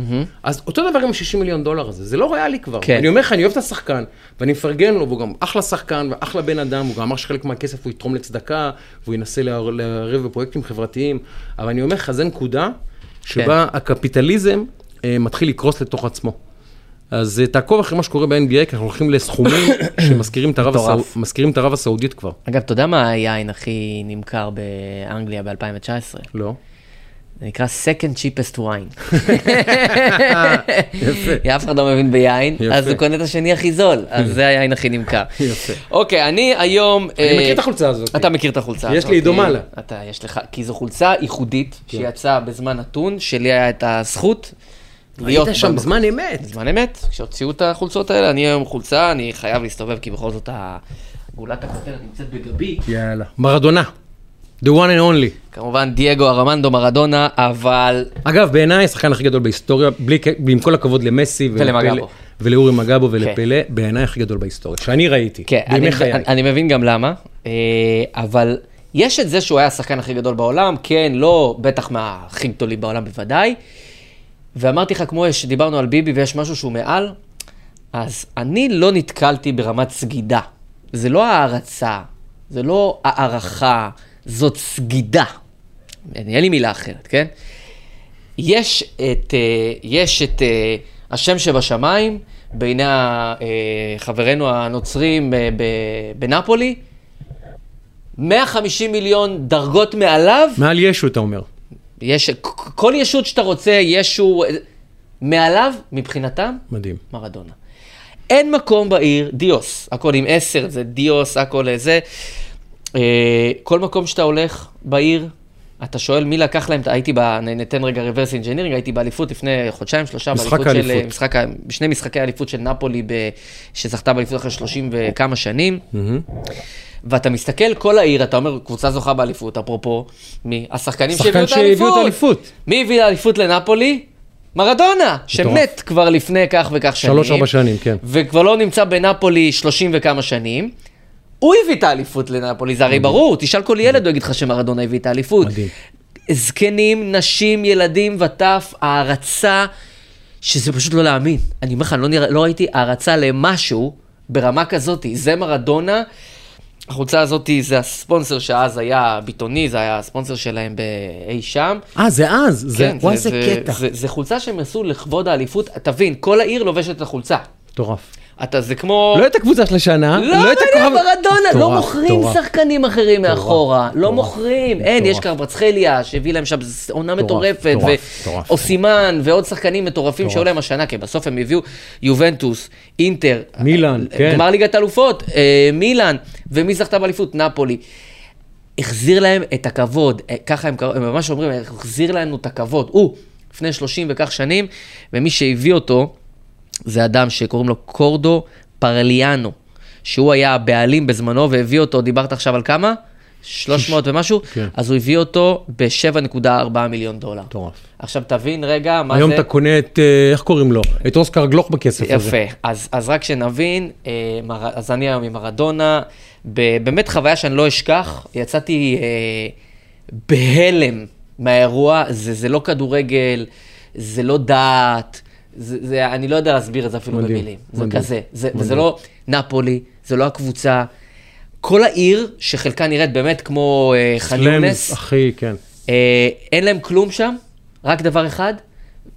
אז אותו דבר עם ה-60 מיליון דולר הזה, זה לא ריאלי כבר. כן. אני אומר לך, אני אוהב את השחקן, ואני מפרגן לו, והוא גם אחלה שחקן ואחלה בן אדם, הוא גם אמר שחלק מהכסף הוא יתרום לצדקה, והוא ינסה לער- לערב בפרויקטים חברתיים, אבל אני אומר לך, זו נקודה שבה הקפיטליזם אה, מתחיל לקרוס לתוך עצמו. אז אה, תעקוב אחרי מה שקורה ב-NBA, כי אנחנו הולכים לסכומים שמזכירים את ערב. הסעוד- את הסעודית כבר. אגב, אתה יודע מה היין הכי נמכר באנגליה ב-2019? לא? זה נקרא second cheapest wine. יפה. אף אחד לא מבין ביין. אז הוא קונה את השני הכי זול, אז זה היין הכי נמכר. יפה. אוקיי, אני היום... אני אה, מכיר את החולצה הזאת. אתה מכיר את החולצה הזאת. יש לי, דומה לה. אתה, יש לך, כי זו חולצה ייחודית, שיצאה בזמן נתון, שלי היה את הזכות להיות... היית שם במקום. בזמן אמת. בזמן אמת, כשהוציאו את החולצות האלה, אני היום חולצה, אני חייב להסתובב, כי בכל זאת גולת הכותרת נמצאת בגבי. יאללה. מרדונה. The one and only. כמובן דייגו ארמנדו מרדונה, אבל אגב, בעיניי השחקן הכי גדול בהיסטוריה, בלי, עם כל הכבוד למסי ולמגבו. ולאורי מגבו ולפלא, בעיניי הכי גדול בהיסטוריה, שאני ראיתי, כן, אני, בימי חיי. אני, אני מבין גם למה, אה, אבל יש את זה שהוא היה השחקן הכי גדול בעולם, כן, לא, בטח מהכי גדולים בעולם בוודאי. ואמרתי לך, כמו שדיברנו על ביבי ויש משהו שהוא מעל, אז אני לא נתקלתי ברמת סגידה. זה לא הערצה, זה לא הערכה, זאת סגידה. אין לי מילה אחרת, כן? יש את, אה, יש את אה, השם שבשמיים בעיני אה, חברינו הנוצרים בנפולי, 150 מיליון דרגות מעליו, מעל ישו, אתה אומר. יש, כל ישות שאתה רוצה, ישו, מעליו, מבחינתם, מדהים. מרדונה. אין מקום בעיר, דיוס, הכל עם עשר, זה דיוס, הכל זה. אה, כל מקום שאתה הולך בעיר, אתה שואל מי לקח להם, הייתי, ב, ניתן רגע reverse engineering, הייתי באליפות לפני חודשיים, שלושה, משחק באליפות של, האליפות. משחק, ה- בשני משחקי האליפות של נפולי, ב, שזכתה באליפות אחרי 30 וכמה שנים. ואתה מסתכל, כל העיר, אתה אומר, קבוצה זוכה באליפות, אפרופו, מי? השחקנים שהביאו את האליפות. את האליפות. מי הביא האליפות לנפולי? מרדונה, שמת כבר לפני כך וכך שנים. שלוש-ארבע שנים, כן. וכבר לא נמצא בנפולי 30 וכמה שנים. הוא הביא את האליפות לנפולי, זה הרי ברור, תשאל כל ילד, הוא יגיד לך שמרדונה הביא את האליפות. מדהים. זקנים, נשים, ילדים וטף, הערצה, שזה פשוט לא להאמין. אני אומר לך, אני לא, נרא, לא ראיתי הערצה למשהו ברמה כזאת. זה מרדונה, החולצה הזאת זה הספונסר שאז היה ביטוני, זה היה הספונסר שלהם באי שם. אה, זה אז, זה, כן, וואי, זה, איזה זה, קטע. זה, זה חולצה שהם עשו לכבוד האליפות, תבין, כל העיר לובשת את החולצה. מטורף. אתה, זה כמו... לא את הקבוצה של השנה, לא, לא את הכוכב... מרדונה, לא מטורף, מוכרים מטורף. שחקנים אחרים מאחורה, לא מטורף, מוכרים. אין, יש מטורף. קרבצחליה שהביא להם שם עונה מטורפת, מטורף. ואוסימן, ועוד שחקנים מטורפים. שהיו להם השנה, כי בסוף הם הביאו יובנטוס, אינטר, מילאן, אה, כן. גמר ליגת אלופות, אה, מילאן, ומי זכתה באליפות? נפולי. החזיר להם את הכבוד, אה, ככה הם, הם ממש אומרים, החזיר לנו את הכבוד. הוא, לפני 30 וכך שנים, ומי שהביא אותו, זה אדם שקוראים לו קורדו פרליאנו, שהוא היה הבעלים בזמנו והביא אותו, דיברת עכשיו על כמה? 300 ומשהו? כן. אז הוא הביא אותו ב-7.4 מיליון דולר. מטורף. עכשיו תבין רגע מה היום זה... אתה קונה את, אה, איך קוראים לו? את אוסקר גלוך בכסף הזה. יפה, אז, אז רק שנבין, אה, אז אני היום עם מרדונה, באמת חוויה שאני לא אשכח, יצאתי אה, בהלם מהאירוע, זה, זה לא כדורגל, זה לא דת, זה, זה, אני לא יודע להסביר את זה אפילו מדהים, במילים, זה מדהים, כזה, זה, מדהים. וזה לא נפולי, זה לא הקבוצה, כל העיר, שחלקה נראית באמת כמו אה, ח'אן סלאמס, יונס, אחי, כן. אה, אין להם כלום שם, רק דבר אחד,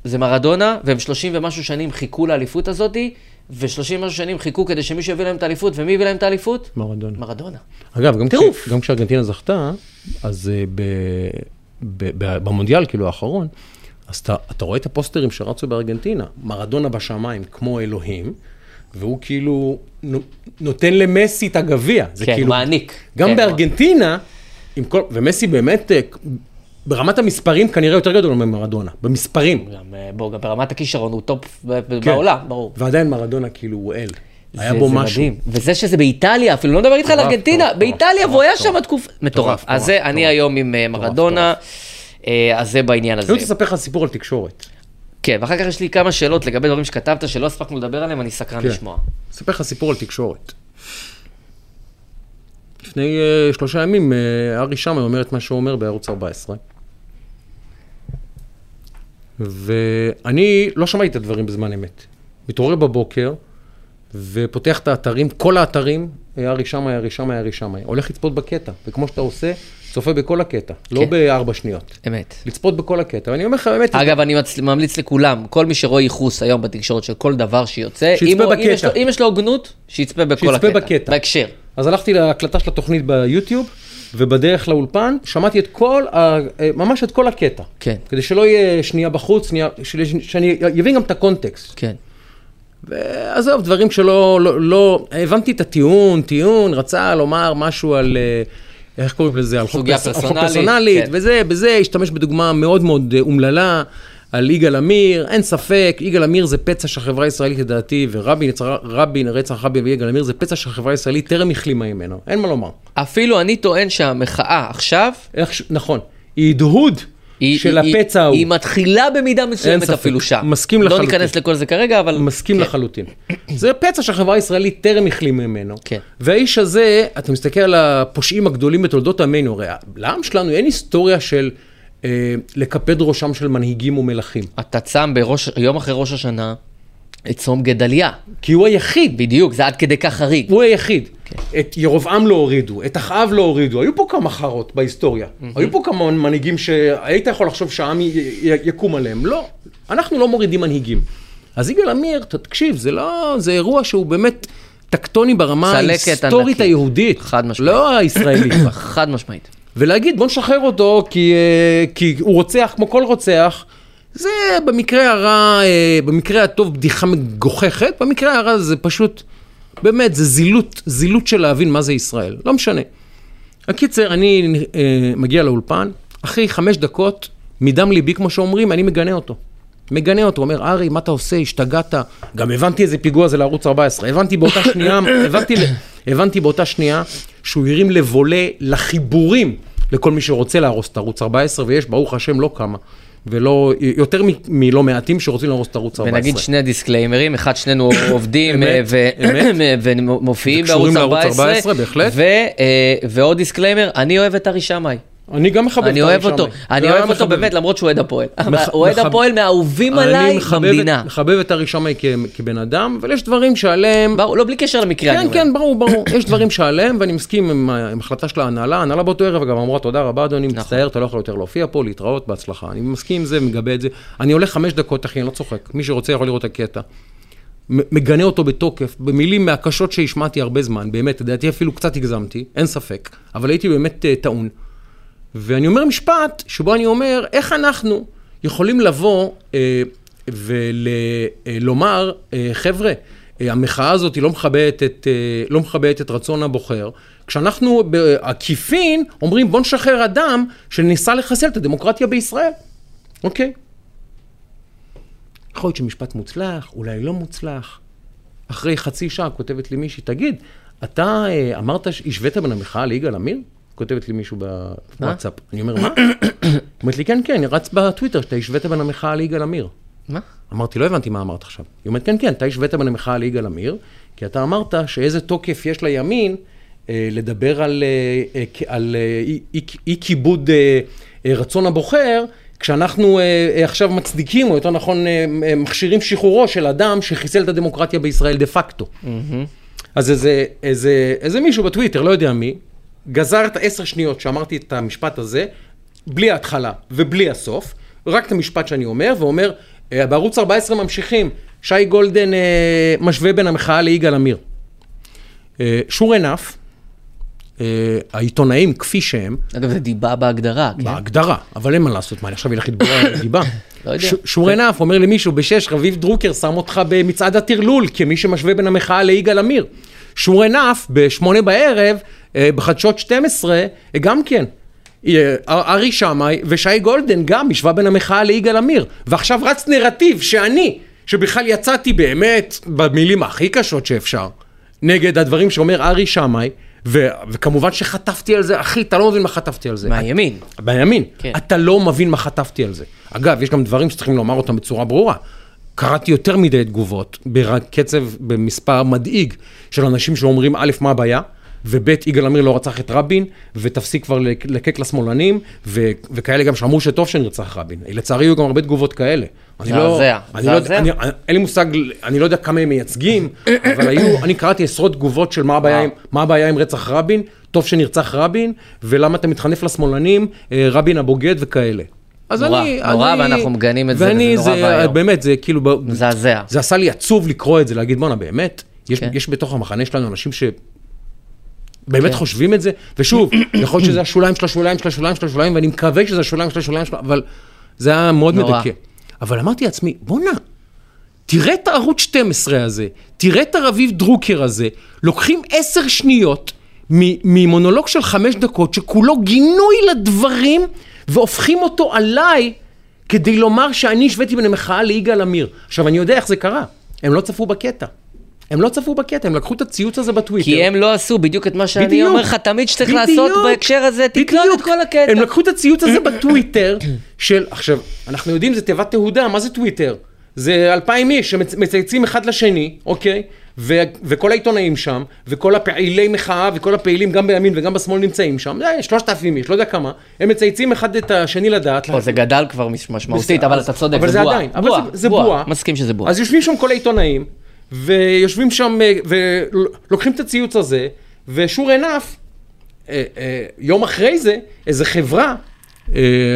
זה מרדונה, והם 30 ומשהו שנים חיכו לאליפות הזאתי, ו-30 ומשהו שנים חיכו כדי שמישהו יביא להם את האליפות, ומי הביא להם את האליפות? מרדונה. מרדונה. אגב, גם. כש, גם כשארגנטינה זכתה, אז uh, ב, ב, ב, במונדיאל, כאילו האחרון, אז אתה, אתה רואה את הפוסטרים שרצו בארגנטינה, מרדונה בשמיים כמו אלוהים, והוא כאילו נו- נותן למסי את הגביע. זה כן, כאילו, מעניק. גם כן, בארגנטינה, עם כל, ומסי באמת, אה, ברמת המספרים כנראה יותר גדול ממרדונה, במספרים. גם, אה, בוא, גם ברמת הכישרון הוא top כן. בעולם, ברור. ועדיין מרדונה כאילו הוא אל. היה זה- בו זה משהו. מדהים. וזה שזה באיטליה, אפילו לא מדבר איתך על ארגנטינה, באיטליה, והוא היה. שם תקופה... מטורף. אז מטורף, זה, אני. היום עם אה, מרדונה, אה, אז זה בעניין הזה. אני רוצה לספר לך סיפור על תקשורת. כן, ואחר כך יש לי כמה שאלות לגבי דברים שכתבת שלא הספקנו לדבר עליהם, אני סקרן כן. לשמוע. אספר לך סיפור על תקשורת. לפני uh, שלושה ימים, uh, ארי שמאי אומר את מה שהוא אומר בערוץ 14. ואני לא שמעתי את הדברים בזמן אמת. מתעורר בבוקר ופותח את האתרים, כל האתרים, אה, ארי שמאי, ארי שמאי, ארי שמאי. הולך לצפות בקטע, וכמו שאתה עושה, צופה בכל הקטע, לא כן. בארבע שניות. אמת. לצפות בכל הקטע, ואני אומר לך באמת, אגב, אני מצ- ממליץ לכולם, כל מי שרואה ייחוס היום בתקשורת של כל דבר שיוצא, שיצפה אם הוא- אם יש בקטע. לו- אם יש לו הוגנות, שיצפה בכל שיצפה הקטע. בקטע. בהקשר. אז הלכתי להקלטה של התוכנית ביוטיוב, ובדרך לאולפן שמעתי את כל, ה- ממש את כל הקטע. כן. כדי שלא יהיה שנייה בחוץ, שנייה, של- שאני אבין גם את הקונטקסט. כן. ועזוב, דברים שלא, לא, לא, הבנתי את הטיעון, טיעון, רצה לומר משהו על, אה, איך קוראים לזה, על חוק, סוגיה פרס- על חוק פרסונלית, פרסונלית, כן. וזה, בזה, השתמש בדוגמה מאוד מאוד אה, אומללה. על יגאל עמיר, אין ספק, יגאל עמיר זה פצע שהחברה הישראלית לדעתי, ורבין, רבין, רצח רבין ויגאל עמיר זה פצע שהחברה הישראלית טרם החלימה ממנו, אין מה לומר. אפילו אני טוען שהמחאה עכשיו, איך. נכון, היא הדהוד היא, של היא, הפצע ההוא. היא מתחילה במידה מסוימת ספק. אפילו שם. מסכים לא לחלוטין. ניכנס לכל זה כרגע, אבל... מסכים כן. לחלוטין. זה פצע שהחברה הישראלית טרם החלימה ממנו. כן. והאיש הזה, אתה מסתכל על הפושעים הגדולים בתולדות עמנו, הרי לעם שלנו אין היסטוריה של אה, לקפד ראשם של מנהיגים ומלכים. אתה צם בראש, יום אחרי ראש השנה את צום גדליה. כי הוא היחיד, בדיוק, זה עד כדי כך חריג. הוא היחיד. את ירבעם לא הורידו, את אחאב לא הורידו, היו פה כמה חארות בהיסטוריה. היו פה כמה מנהיגים שהיית יכול לחשוב שהעם י- י- יקום עליהם. לא, אנחנו לא מורידים מנהיגים. אז יגאל עמיר, תקשיב, זה לא, זה אירוע שהוא באמת טקטוני ברמה ההיסטורית ענקית. היהודית. חד משמעית. לא הישראלית. חד משמעית. ולהגיד בוא נשחרר אותו כי, אה, כי הוא רוצח כמו כל רוצח, זה במקרה הרע, אה, במקרה הטוב בדיחה מגוחכת, במקרה הרע זה פשוט, באמת, זה זילות, זילות של להבין מה זה ישראל, לא משנה. הקיצר, אני אה, מגיע לאולפן, אחרי חמש דקות, מדם ליבי, כמו שאומרים, אני מגנה אותו. מגנה אותו, אומר, ארי, מה אתה עושה? השתגעת. גם הבנתי איזה פיגוע זה לערוץ 14. הבנתי באותה שנייה, הבנתי, הבנתי באותה שנייה שהוא הרים לבולה לחיבורים לכל מי שרוצה להרוס את ערוץ 14, ויש, ברוך השם, לא כמה. ולא, יותר מ- מלא מעטים שרוצים להרוס את ערוץ 14. ונגיד שני disclaimerים, אחד שנינו עובדים אה. ומופיעים וקשורים בערוץ לערוץ 14, 14, בהחלט. ו- אה, ועוד disclaimer, אני אוהב את ארי שמאי. אני גם מחבב את אני אוהב אותו. אני אוהב אותו. באמת, למרות שהוא אוהד הפועל. אוהד הפועל מהאהובים אני עליי במדינה. את- מחבב את ארי שמאי כבן אדם, אבל יש דברים שעליהם... ברור, לא בלי קשר למקרה, אני כן. כן, ברור, ברור. יש דברים שעליהם, ואני מסכים עם החלטה של ההנהלה. ההנהלה באותו ערב גם אמרה, תודה רבה, אדוני, נכון. מצטער, אתה לא יכול יותר להופיע פה, להתראות, בהצלחה. אני מסכים עם זה, מגבה את זה. אני הולך חמש דקות, אחי, אני לא צוחק. מי שרוצה יכול לראות את הקטע. מגנה אותו בתוקף, במילים מהקשות שהשמעתי הרבה זמן, באמת, לדעתי אפילו קצת הגזמתי, אין ספק, אבל הייתי באמת אה, טעון. ואני אומר משפט שבו אני אומר, איך אנחנו יכולים לבוא אה, ולומר, אה, חבר'ה, אה, המחאה הזאת היא לא מכבדת את, אה, לא מכבדת את רצון הבוחר, כשאנחנו בעקיפין אומרים בוא נשחרר אדם שניסה לחסל את הדמוקרטיה בישראל, אוקיי? יכול להיות שמשפט מוצלח, אולי לא מוצלח. אחרי חצי שעה כותבת לי מישהי, תגיד, אתה אה, אמרת שהשווית בין המחאה ליגאל עמיר? כותבת לי מישהו בוואטסאפ. אני אומר, מה? אומרת לי, כן, כן, רץ בטוויטר שאתה השווית בין המחאה ליגאל עמיר. מה? אמרתי, לא הבנתי מה אמרת עכשיו. היא אומרת, כן, כן, אתה השווית בין המחאה ליגאל עמיר, כי אתה אמרת שאיזה תוקף יש לימין אה, לדבר על, אה, אה, על אה, אי- אי- אי כיבוד אה, אה, רצון הבוחר, כשאנחנו עכשיו מצדיקים, או יותר נכון, מכשירים שחרורו של אדם שחיסל את הדמוקרטיה בישראל דה פקטו. אז איזה, איזה, איזה מישהו בטוויטר, לא יודע מי, גזר את העשר שניות שאמרתי את המשפט הזה, בלי ההתחלה ובלי הסוף, רק את המשפט שאני אומר, ואומר, "אה, בערוץ 14 ממשיכים, שי גולדן אה, משווה בין המחאה ליגאל עמיר. אה, sure enough, אה, העיתונאים כפי שהם, אגב, זה דיבה בהגדרה, כן? בהגדרה, אבל אין מה לעשות, מה, אני עכשיו אלך לתבוע על דיבה? לא יודע. שור ענף, אומר למישהו בשש, רביב דרוקר שם אותך במצעד הטרלול, כמי שמשווה בין המחאה ליגאל עמיר. שור ענף, בשמונה בערב, בחדשות 12, אה, גם כן. אה, ארי שמאי ושי גולדן גם השווה בין המחאה ליגאל עמיר. ועכשיו רץ נרטיב שאני, שבכלל יצאתי באמת במילים הכי קשות שאפשר, נגד הדברים שאומר ארי שמאי, ו- וכמובן שחטפתי על זה, אחי, אתה לא מבין מה חטפתי על זה. מהימין. בימין. כן. אתה לא מבין מה חטפתי על זה. אגב, יש גם דברים שצריכים לומר אותם בצורה ברורה. קראתי יותר מדי תגובות, בקצב, במספר מדאיג, של אנשים שאומרים, א', מה הבעיה? וב', יגאל עמיר לא רצח את רבין, ותפסיק כבר לק- לקק לשמאלנים, ו- וכאלה גם שאמרו שטוב שנרצח רבין. לצערי היו גם הרבה תגובות כאלה. אני לא- אני לא. אני- אין לי מושג, אני לא יודע כמה הם מייצגים, אבל היו, אני קראתי עשרות תגובות של מה הבעיה, עם, מה הבעיה עם רצח רבין, טוב שנרצח רבין, ולמה אתה מתחנף לשמאלנים, אה, רבין הבוגד וכאלה. אז נורא, אני, נורא, אני, ואנחנו מגנים את זה, ואני, וזה נורא זה, ואיום. באמת, זה כאילו, מזעזע. זה עשה לי עצוב לקרוא את זה, להגיד, בואנה, באמת, יש, כן. יש בתוך המחנה שלנו אנשים ש... באמת כן. חושבים את זה, ושוב, יכול להיות שזה השוליים של השוליים של השוליים של השוליים, ואני מקווה שזה השוליים של השוליים של... אבל זה היה מאוד נורא. מדכא. אבל אמרתי לעצמי, בואנה, תראה את הערוץ 12 הזה, תראה את הרביב דרוקר הזה, לוקחים עשר שניות ממונולוג של חמש דקות, שכולו גינוי לדברים, והופכים אותו עליי כדי לומר שאני השוויתי בין המחאה ליגאל עמיר. עכשיו, אני יודע איך זה קרה, הם לא צפו בקטע. הם לא צפו בקטע, הם לקחו את הציוץ הזה בטוויטר. כי הם לא עשו בדיוק את מה שאני בדיוק. אומר לך תמיד שצריך בדיוק. לעשות בהקשר הזה, תקלוט את. כל הקטע. הם לקחו את הציוץ הזה בטוויטר של, עכשיו, אנחנו יודעים, זה תיבת תהודה, מה זה טוויטר? זה אלפיים איש שמצייצים אחד לשני, אוקיי? ו- וכל העיתונאים שם, וכל הפעילי מחאה, וכל הפעילים גם בימין וגם בשמאל נמצאים שם, אה, שלושת אלפים איש, לא יודע כמה, הם מצייצים אחד את השני לדעת. או, זה גדל כבר מש- משמעותית, אבל אתה צודק, אבל זה זה בועה. עדיין, אבל זה- זה בועה. מסכים שזה בועה. אז יושבים שם כל העיתונאים, ויושבים שם, אה, ולוקחים את הציוץ הזה, ושור ענף, אה, אה, יום אחרי זה, איזה חברה,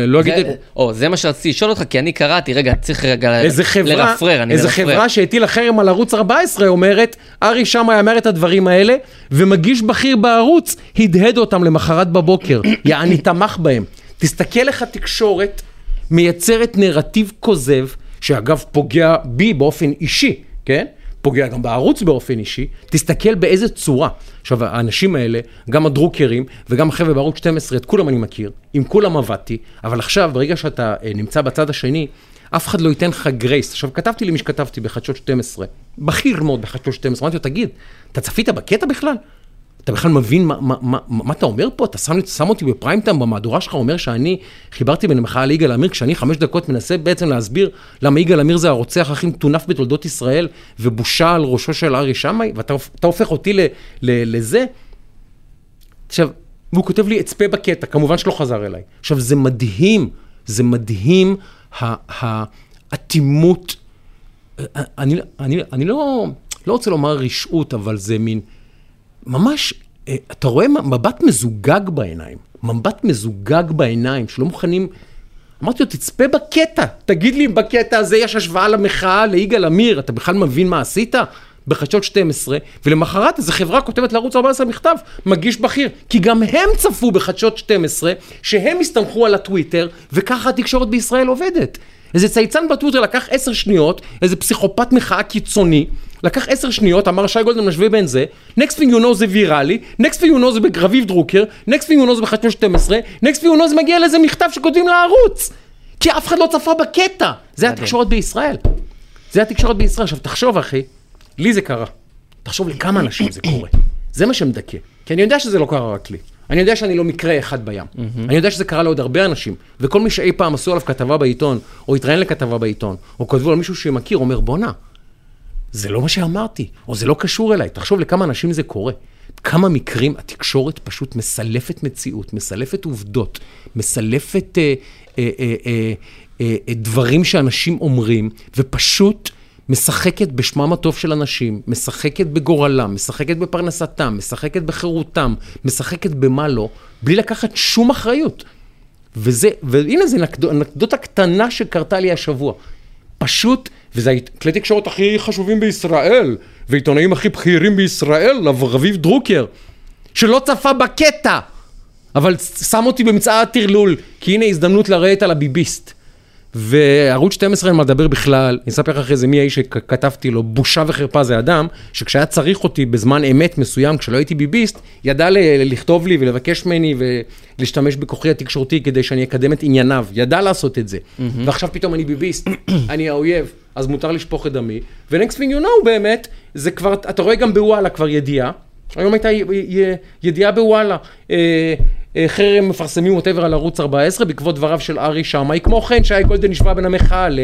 לא אגיד... או, זה מה שרציתי לשאול אותך, כי אני קראתי, רגע, צריך רגע לרפרר, איזה. חברה שהטילה חרם על ערוץ 14 אומרת, ארי שמאי אמר את הדברים האלה, ומגיש בכיר בערוץ הדהד אותם למחרת בבוקר, יעני תמך בהם. תסתכל איך התקשורת מייצרת נרטיב כוזב, שאגב פוגע בי באופן אישי, כן? פוגע גם בערוץ באופן אישי, תסתכל באיזה צורה. עכשיו, האנשים האלה, גם הדרוקרים וגם החבר'ה בערוץ 12, את כולם אני מכיר, עם כולם עבדתי, אבל עכשיו, ברגע שאתה אה, נמצא בצד השני, אף אחד לא ייתן לך גרייס. עכשיו, כתבתי למי שכתבתי בחדשות 12, בכיר מאוד בחדשות 12, אמרתי לו, תגיד, אתה צפית בקטע בכלל? אתה בכלל מבין מה, מה, מה, מה אתה אומר פה? אתה שם, שם אותי בפריים טיים במהדורה שלך, אומר שאני חיברתי בין המחאה ליגאל עמיר, כשאני חמש דקות מנסה בעצם להסביר למה יגאל עמיר זה הרוצח הכי מטונף בתולדות ישראל, ובושה על ראשו של ארי שמאי, ואתה אתה הופך אותי ל, ל, לזה? עכשיו, והוא כותב לי, אצפה בקטע, כמובן שלא חזר אליי. עכשיו, זה מדהים, זה מדהים האטימות. אני, אני, אני לא, לא רוצה לומר רשעות, אבל זה מין, ממש, אה, אתה רואה מבט מזוגג בעיניים, מבט מזוגג בעיניים, שלא מוכנים... אמרתי לו, תצפה בקטע, תגיד לי אם בקטע הזה יש השוואה למחאה ליגאל עמיר, אתה בכלל מבין מה עשית? בחדשות 12, ולמחרת איזו חברה כותבת לערוץ 14 מכתב, מגיש בכיר, כי גם הם צפו בחדשות 12, שהם הסתמכו על הטוויטר, וככה התקשורת בישראל עובדת. איזה צייצן בטוויטר לקח עשר שניות, איזה פסיכופת מחאה קיצוני, לקח עשר שניות, אמר שי גולדמן משווה בין זה, next thing you know זה ויראלי, next thing you know זה ברביב דרוקר, next thing you know זה בחדשות 12, next thing you know זה מגיע לאיזה מכתב שכותבים לערוץ. כי אף אחד לא צפה בקטע. זה. התקשורת בישראל. זה התקשורת בישראל. עכשיו תחשוב אחי, לי זה קרה. תחשוב לכמה אנשים זה קורה. זה מה שמדכא. כי אני יודע שזה לא קרה רק לי. אני יודע שאני לא מקרה אחד בים. אני יודע שזה קרה לעוד הרבה אנשים. וכל מי שאי פעם עשו עליו כתבה בעיתון, או התראיין לכתבה בעיתון, או כתבו על מישהו שמכיר, אומר בואנה, זה לא מה שאמרתי, או זה לא קשור אליי. תחשוב לכמה אנשים זה קורה. כמה מקרים התקשורת פשוט מסלפת מציאות, מסלפת עובדות, מסלפת אה, אה, אה, אה, אה, אה, דברים שאנשים אומרים, ופשוט משחקת בשמם הטוב של אנשים, משחקת בגורלם, משחקת בפרנסתם, משחקת בחירותם, משחקת במה לא, בלי לקחת שום אחריות. וזה, והנה זו אנקדו- אנקדוטה קטנה שקרתה לי השבוע. פשוט, וזה כלי תקשורת הכי חשובים בישראל, ועיתונאים הכי בכירים בישראל, רביב דרוקר, שלא צפה בקטע, אבל שם אותי במצעד הטרלול, כי הנה הזדמנות לרדת על הביביסט. וערוץ 12 אין מה לדבר בכלל, אני אספר לך אחרי זה מי האיש שכתבתי לו, בושה וחרפה זה אדם, שכשהיה צריך אותי בזמן אמת מסוים, כשלא הייתי ביביסט, ידע ל- לכתוב לי ולבקש ממני ולהשתמש בכוחי התקשורתי כדי שאני אקדם את ענייניו, ידע לעשות את זה. ועכשיו פתאום אני ביביסט, אני האויב, אז מותר לשפוך את דמי, ו-next thing you know באמת, זה כבר, אתה רואה גם בוואלה כבר ידיעה, היום הייתה י- י- ידיעה בוואלה, אה, חרם מפרסמים ווטאבר על ערוץ 14 בעקבות דבריו של ארי שמאי, כמו כן שי גולדן נשבע בין המחאה ל-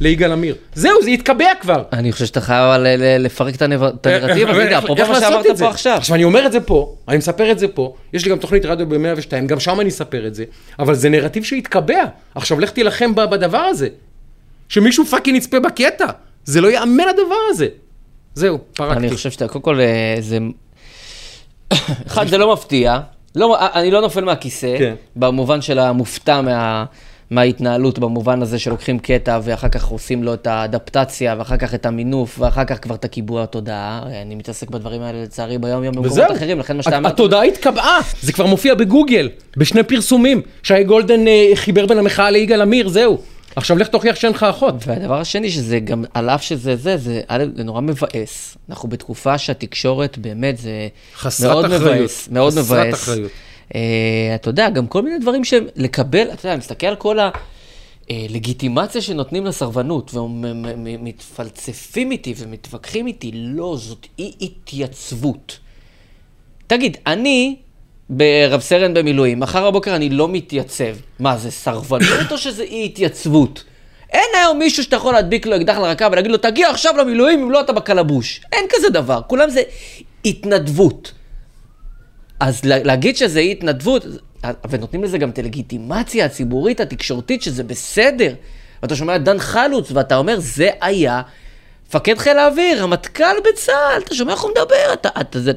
ליגאל עמיר. זהו, זה התקבע כבר. אני חושב שאתה חייב אבל ל- לפרק את הנרטיב הזה, איך- רגע, אפרופו מה שאמרת? פה עכשיו. עכשיו, אני אומר את זה פה, אני מספר את זה פה, יש לי גם תוכנית רדיו ב-102, גם שם אני אספר את זה, אבל זה נרטיב שהתקבע. עכשיו, לך תילחם בדבר הזה. שמישהו fucking יצפה בקטע. זה לא ייאמן הדבר הזה. זהו, פרקתי. אני חושב שאתה, קודם כל, אה, זה... אחד, זה לא מפתיע. לא, אני לא נופל מהכיסא, כן. במובן של המופתע מה, מההתנהלות, במובן הזה שלוקחים קטע ואחר כך עושים לו את האדפטציה, ואחר כך את המינוף, ואחר כך כבר את הקיבוע התודעה. אני מתעסק בדברים האלה לצערי ביום-יום במקומות. אחרים, לכן מה שאתה אמרת... התודעה התקבעה, זה כבר מופיע בגוגל, בשני פרסומים. שי גולדן אה, חיבר בין המחאה ליגאל עמיר, זהו. עכשיו לך תוכיח שאין לך אחות. והדבר השני, שזה גם, על אף שזה זה, זה, זה נורא מבאס. אנחנו בתקופה שהתקשורת באמת, זה חסרת מאוד אחריות. מבאס, מאוד חסרת מבאס. אחריות. אה, אתה יודע, גם כל מיני דברים שלקבל, אתה יודע, אני מסתכל על כל הלגיטימציה שנותנים לסרבנות, ומתפלצפים איתי ומתווכחים איתי, לא, זאת אי התייצבות. תגיד, אני ברב סרן במילואים, מחר בבוקר אני לא מתייצב. מה, זה סרבנות או שזה אי התייצבות? אין היום מישהו שאתה יכול להדביק לו אקדח לרקה ולהגיד לו, תגיע עכשיו למילואים אם לא אתה בקלבוש. אין כזה דבר, כולם זה התנדבות. אז לה- להגיד שזה אי התנדבות, ונותנים לזה גם את הלגיטימציה הציבורית, התקשורתית, שזה בסדר. ואתה שומע את דן חלוץ, ואתה אומר, זה היה מפקד חיל האוויר, רמטכ"ל בצה"ל, אתה שומע איך הוא מדבר, אתה, אתה, זה,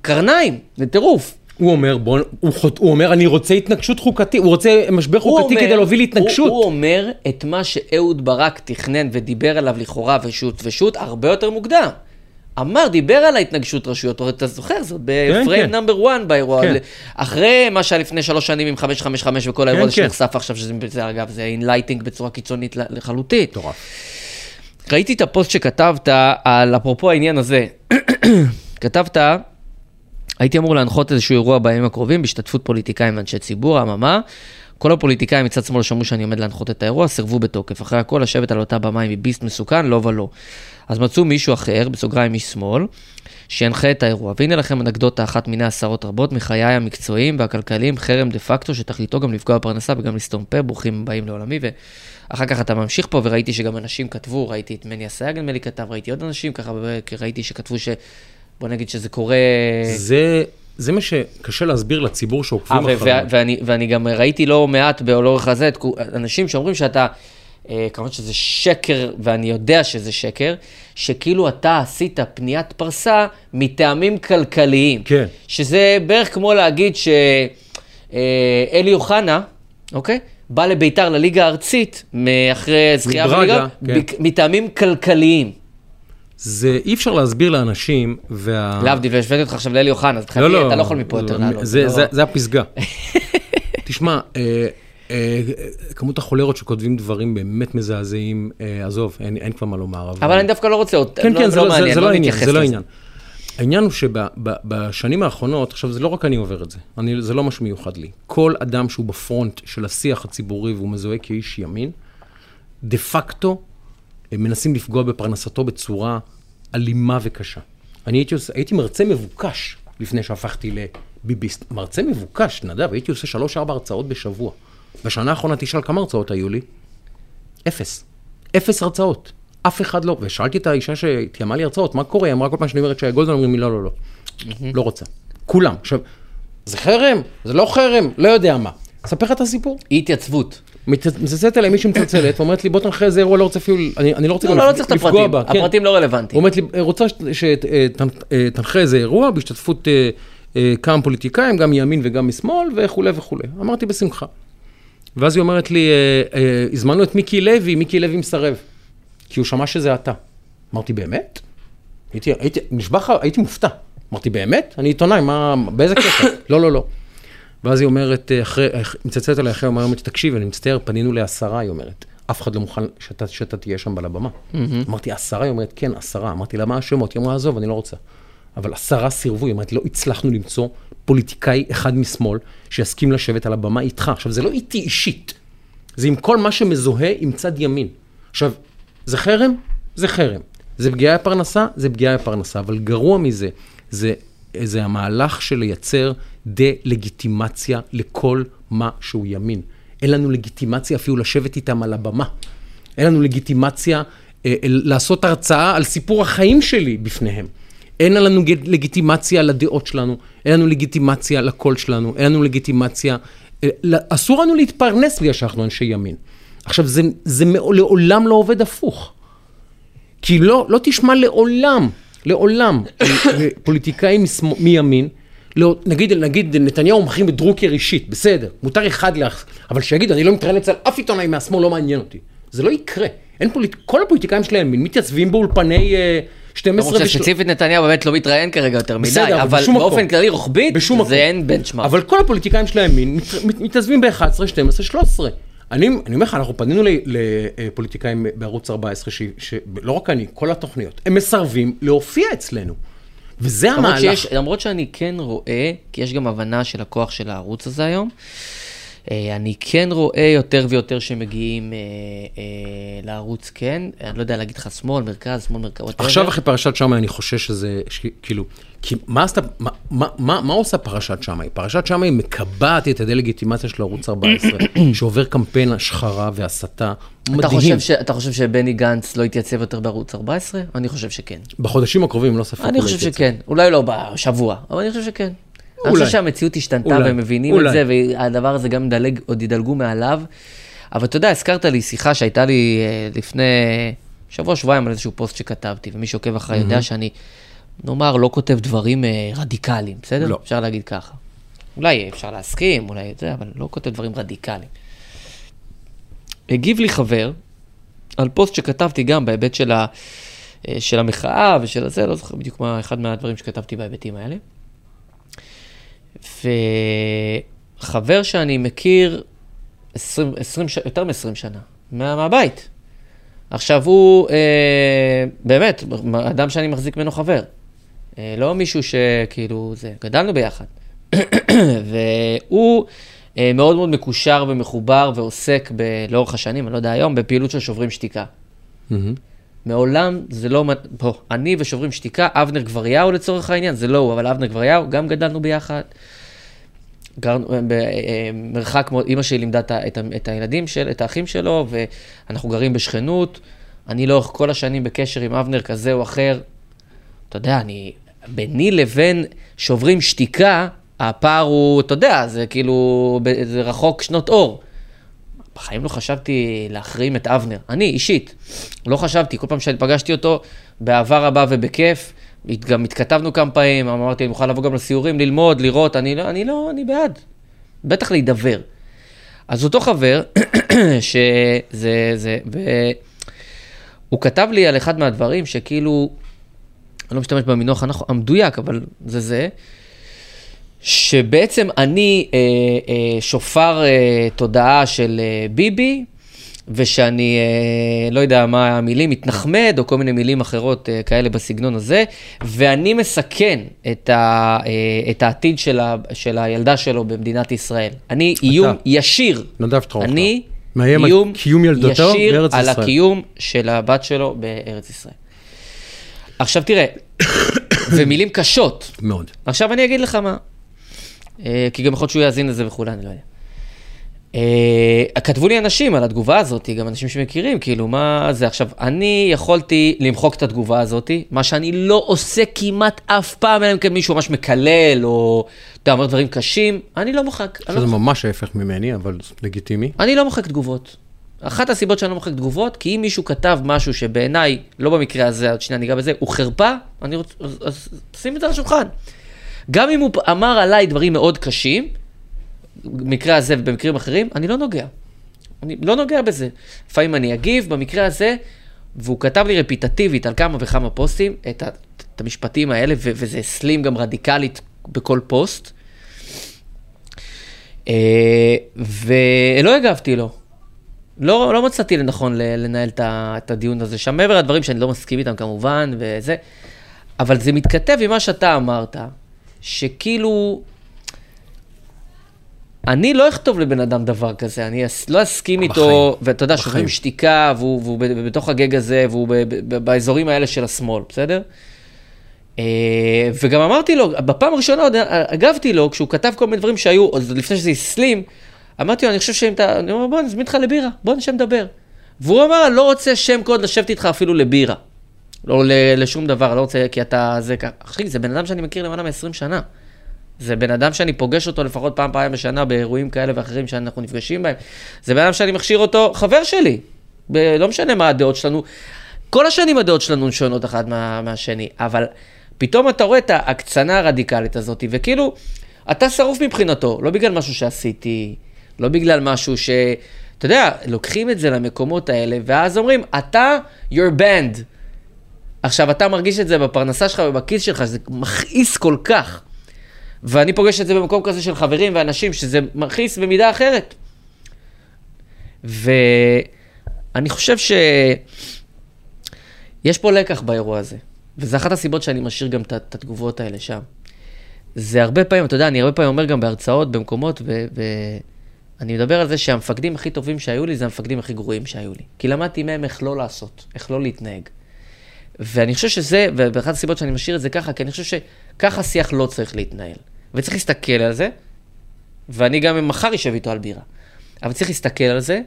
קרניים, זה טירוף. הוא אומר, בוא, הוא, חוט- הוא אומר, אני רוצה התנגשות חוקתית, הוא רוצה משבר הוא חוקתי אומר- כדי להוביל להתנגשות. הוא, הוא אומר את מה שאהוד ברק תכנן ודיבר עליו לכאורה ושות ושות הרבה יותר מוקדם. אמר, דיבר על ההתנגשות רשויות, אתה זוכר, זאת בפריים כן. number 1 באירוע, כן. אחרי מה שהיה לפני שלוש שנים עם 555 וכל האירוע הזה כן. שנחשף עכשיו, שזה זה, אגב, זה enlightening בצורה קיצונית לחלוטין. מטורף. ראיתי את הפוסט שכתבת על, אפרופו העניין הזה, כתבת, הייתי אמור להנחות איזשהו אירוע בימים הקרובים בהשתתפות פוליטיקאים ואנשי ציבור, אממה, כל הפוליטיקאים מצד שמאל שמעו שאני עומד להנחות את האירוע, סירבו בתוקף. אחרי הכל, לשבת על אותה במה עם ביביסט מסוכן, לא ולא. אז מצאו מישהו אחר, בסוגריים איש שמאל, שינחה את האירוע. והנה לכם אנקדוטה אחת מיני עשרות רבות מחיי המקצועיים והכלכליים, חרם דה פקטו, שתכליתו גם לפגוע בפרנסה וגם לסתום פה, ברוכים הבאים לעולמי. ואחר כך אתה ממשיך פה, וראיתי שגם אנשים כתבו, ראיתי את מני אסייג נדמה לי כתב, ראיתי עוד אנשים ככה, ראיתי שכתבו ש... בוא נגיד שזה קורה... זה, זה מה שקשה להסביר לציבור שעוקבים אה, אחריו. ו- ואני, ואני גם ראיתי לא מעט לאורך הזה, את אנשים שאומרים שאתה, אה, כמובן שזה שקר, ואני יודע שזה שקר, שכאילו אתה עשית פניית פרסה מטעמים כלכליים. כן. שזה בערך כמו להגיד שאלי אוחנה, אוקיי? בא לביתר לליגה הארצית, אחרי זכייה בליגה, כן. מטעמים כלכליים. זה אי אפשר להסביר לאנשים, וה... להבדיל, והשוויתי אותך עכשיו לאלי אוחנה, אז מבחינתי אתה לא יכול מפה יותר לעלות. זה, לא- זה, זה הפסגה. תשמע, אה, אה, כמות החולרות שכותבים דברים באמת מזעזעים, אה, עזוב, אין, כבר מה לומר. אבל אני דווקא לא רוצה כן, לא- כן, זה לא לא, לא העניין, זה לא. העניין. העניין הוא שבשנים האחרונות, עכשיו זה לא רק אני עובר את זה, אני, זה לא משהו מיוחד לי. כל אדם שהוא בפרונט של השיח הציבורי והוא מזוהה כאיש ימין, דה פקטו מנסים לפגוע בפרנסתו בצורה אלימה וקשה. אני הייתי, עושה, הייתי מרצה מבוקש לפני שהפכתי לביביסט. מרצה מבוקש, נדב, הייתי עושה שלוש-ארבע הרצאות בשבוע. בשנה האחרונה תשאל כמה הרצאות היו לי? אפס. אפס הרצאות. אף אחד לא. ושאלתי את האישה שתיאמה לי הרצאות, מה קורה? היא אמרה כל פעם שאני אומרת שי גולדמן, אומרים לי, לא, לא, לא. לא רוצה. כולם. עכשיו, זה חרם? זה לא חרם? לא יודע מה. אספר לך את הסיפור. אי התייצבות. מת- מצלצלת אליי מישהי מצלצלת ואומרת לי, בוא תנחה איזה אירוע, לא רוצה אפילו, אני, אני לא רוצה לא, גם לא, לא לפ- צריך את לפגוע הפרטים, בה. כן. הפרטים לא רלוונטיים. אומרת לי, רוצה שתנחה איזה אירוע בהשתתפות אה, אה, כמה פוליטיקאים, גם מימין וגם משמאל וכולי וכולי. אמרתי בשמחה. ואז היא אומרת לי, אה, אה, הזמנו את מיקי לוי, מיקי לוי מסרב. כי הוא שמע שזה אתה. אמרתי, באמת? הייתי, הייתי, נשבע לך, הייתי מופתע. אמרתי, באמת? אני עיתונאי, מה, באיזה קטע? לא, לא, לא. ואז היא אומרת, אה, אחרי, אה, מצלצלת אליי אחרי יום, היא אומרת, תקשיב, אני מצטער, פנינו לעשרה, היא אומרת. אף אחד לא מוכן שאתה, שאתה תהיה שם על הבמה. אמרתי, עשרה? היא אומרת, כן, עשרה. אמרתי לה, מה השמות? היא אמרה, עזוב, אני לא רוצה. אבל עשרה סירבו, היא אומרת, לא הצלחנו למצוא פוליטיקאי אחד משמאל שיסכים לשבת על הבמה איתך. עכשיו, זה לא איתי אישית, זה עם כל מה שמזוהה עם צד ימין. עכשיו, זה חרם? זה חרם. זה פגיעה בפרנסה? זה פגיעה בפרנסה. אבל גרוע מזה, זה, זה המהלך של לייצר דה-לגיטימציה לכל מה שהוא ימין. אין לנו לגיטימציה אפילו לשבת איתם על הבמה. אין לנו לגיטימציה אה, לעשות הרצאה על סיפור החיים שלי בפניהם. אין לנו לגיטימציה לדעות שלנו, אין לנו לגיטימציה לקול שלנו, אין לנו לגיטימציה... אה, אסור לנו להתפרנס בגלל שאנחנו אנשי ימין. עכשיו, זה, זה לעולם לא עובד הפוך. כי לא, לא תשמע לעולם, לעולם, פוליטיקאים מימין, לא, נגיד, נגיד נתניהו מכין בדרוקר אישית, בסדר, מותר אחד לך, אבל שיגיד, אני לא מתראיין אצל אף עיתונאי מהשמאל, לא מעניין אותי. זה לא יקרה. אין פוליט... כל הפוליטיקאים של הימין מתייצבים באולפני אה, 12 למרות וש- שספציפית נתניהו באמת לא מתראיין כרגע יותר מדי, בסדר, אבל באופן מקום. כללי רוחבית, בשום מקום. זה אין בנצ'מארק. אבל כל הפוליטיקאים של הימין מת- מת- מתייצבים ב-11, 12, 13. אני, אני אומר לך, אנחנו פנינו לפוליטיקאים בערוץ 14, ש, שלא רק אני, כל התוכניות, הם מסרבים להופיע אצלנו. וזה המהלך. שיש, למרות שאני כן רואה, כי יש גם הבנה של הכוח של הערוץ הזה היום, אה, אני כן רואה יותר ויותר שמגיעים אה, אה, לערוץ כן, אני לא יודע להגיד לך שמאל, מרכז, שמאל, מרכז. עכשיו אחרי פרשת שמאי אני חושש שזה, כאילו, כי מה עשתה, מה, מה, מה, מה עושה פרשת שמאי? פרשת שמאי מקבעת את הדה-לגיטימציה של ערוץ 14, שעובר קמפיין השחרה והסתה אתה. חושב, ש, אתה חושב שבני גנץ לא יתייצב יותר בערוץ 14? אני חושב שכן. בחודשים הקרובים, לא ספק. אני חושב. שכן, אולי לא בשבוע, אבל אני חושב שכן. אני. חושב שהמציאות השתנתה. והם מבינים. את זה, והדבר הזה גם מדלג, עוד ידלגו מעליו. אבל אתה יודע, הזכרת לי שיחה שהייתה לי אה, לפני שבוע, שבועיים על איזשהו פוסט שכתבתי, ומי שעוקב אחריי יודע שאני, נאמר, לא כותב דברים אה, רדיקליים, בסדר? לא. אפשר להגיד ככה. אולי אפשר להסכים, אולי זה, אבל לא כותב דברים רדיקליים. הגיב לי חבר על פוסט שכתבתי גם בהיבט של, ה, אה, של המחאה ושל הזה, לא זוכר בדיוק מה אחד מהדברים שכתבתי בהיבטים האלה. וחבר שאני מכיר 20, 20, ש- יותר מ-20 שנה, מה, מהבית. עכשיו הוא, אה, באמת, אדם שאני מחזיק ממנו חבר. אה, לא מישהו שכאילו, זה, גדלנו ביחד. והוא אה, מאוד מאוד מקושר ומחובר ועוסק ב, לאורך השנים, אני לא יודע היום, בפעילות של שוברים שתיקה. מהמם. מעולם זה לא, בוא, אני ושוברים שתיקה, אבנר גבריהו לצורך העניין, זה לא הוא, אבל אבנר גבריהו, גם גדלנו ביחד. גרנו במרחק, מאוד- אימא שלי לימדה את, את, הילדים של, את האחים שלו, ואנחנו גרים בשכנות. אני לאורך כל השנים בקשר עם אבנר כזה או אחר. אתה יודע, אני, ביני לבין שוברים שתיקה, הפער הוא, אתה יודע, זה כאילו, זה רחוק שנות אור. בחיים לא חשבתי להחרים את אבנר. אני, אישית, לא חשבתי. כל פעם שאני פגשתי אותו, באהבה רבה ובכיף, גם התכתבנו כמה פעמים, אמרתי, אני מוכן לבוא גם לסיורים, ללמוד, לראות, אני לא, אני לא, אני בעד. בטח להידבר. אז אותו חבר, שזה, זה, והוא כתב לי על אחד מהדברים שכאילו, אני לא משתמש במינוח הנכון- המדויק, אבל זה זה, שבעצם אני אה, אה, שופר אה, תודעה של אה, ביבי, ושאני אה, לא יודע מה המילים, מתנחמד, או כל מיני מילים אחרות אה, כאלה בסגנון הזה, ואני מסכן את, ה, אה, את העתיד של, ה, של הילדה שלו במדינת ישראל. אני איום ישיר. נדב טראוכר. אני מאיים על איום קיום ילדתו ישיר בארץ על ישראל. הקיום של הבת שלו בארץ ישראל. עכשיו תראה, ומילים קשות. מאוד. עכשיו אני אגיד לך מה. אה, כי גם יכול להיות שהוא יאזין לזה וכולי, אני לא יודע. אה, כתבו לי אנשים על התגובה הזאת, גם אנשים שמכירים, כאילו, מה זה עכשיו? אני יכולתי למחוק את התגובה הזאת, מה שאני לא עושה כמעט אף פעם, אלא אם כן מישהו ממש מקלל, או, אתה אומר דברים קשים, אני לא מוחק. אני לא שזה ממש ההפך ממני, אבל לגיטימי. אני לא מוחק תגובות. אחת הסיבות שאני לא מוחק תגובות, כי אם מישהו כתב משהו שבעיניי, לא במקרה הזה, עוד שנייה ניגע בזה, הוא חרפה, אני רוצה, אז, אז שים את זה על השולחן. גם אם הוא אמר עליי דברים מאוד קשים, במקרה הזה ובמקרים אחרים, אני לא נוגע. אני לא נוגע בזה. לפעמים אני אגיב, במקרה הזה, והוא כתב לי רפיטטיבית על כמה וכמה פוסטים, את, את המשפטים האלה, ו, וזה הסלים גם רדיקלית בכל פוסט. אה, ולא הגבתי לו. לא, לא מצאתי לנכון לנהל את הדיון הזה שם, מעבר לדברים שאני לא מסכים איתם כמובן, וזה, אבל זה מתכתב עם מה שאתה אמרת, שכאילו, אני לא אכתוב לבן אדם דבר כזה, אני אס- לא אסכים איתו, בחיים. ואתה יודע. שוברים שתיקה, והוא, והוא ב- בתוך הגג הזה, והוא ב- ב- באזורים האלה של השמאל, בסדר? אה, וגם אמרתי לו, בפעם הראשונה עוד הגבתי לו, כשהוא כתב כל מיני דברים שהיו, עוד לפני שזה הסלים, אמרתי לו, אני חושב שאם אתה, אני אומר, בוא נזמין אותך לבירה, בוא נשב לדבר. והוא אמר, אני לא רוצה שם קוד לשבת איתך אפילו לבירה. לא לשום דבר, לא רוצה, כי אתה זה ככה. אחי, זה בן אדם שאני מכיר למעלה מ-20 שנה. זה בן אדם שאני פוגש אותו לפחות פעם, פעם בשנה באירועים כאלה ואחרים שאנחנו נפגשים בהם. זה בן אדם שאני מכשיר אותו, חבר שלי. ב- לא משנה מה הדעות שלנו. כל השנים הדעות שלנו שונות אחת מה, מהשני, אבל פתאום אתה רואה את ההקצנה הרדיקלית הזאת, וכאילו, אתה שרוף מבחינתו, לא בגלל משהו שעשיתי, לא בגלל משהו ש... אתה יודע, לוקחים את זה למקומות האלה, ואז אומרים, אתה, you're banned. עכשיו, אתה מרגיש את זה בפרנסה שלך ובכיס שלך, שזה מכעיס כל כך. ואני פוגש את זה במקום כזה של חברים ואנשים, שזה מכעיס במידה אחרת. ואני חושב שיש פה לקח באירוע הזה, וזו אחת הסיבות שאני משאיר גם את- התגובות האלה שם. זה הרבה פעמים, אתה יודע, אני הרבה פעמים אומר גם בהרצאות, במקומות, אני מדבר על זה שהמפקדים הכי טובים שהיו לי, זה המפקדים הכי גרועים שהיו לי. כי למדתי מהם איך לא לעשות, איך לא להתנהג. ואני חושב שזה, ואחת הסיבות שאני משאיר את זה ככה, כי אני חושב שככה שיח לא צריך להתנהל. וצריך להסתכל על זה, ואני גם מחר אשב איתו על בירה. אבל צריך להסתכל על זה,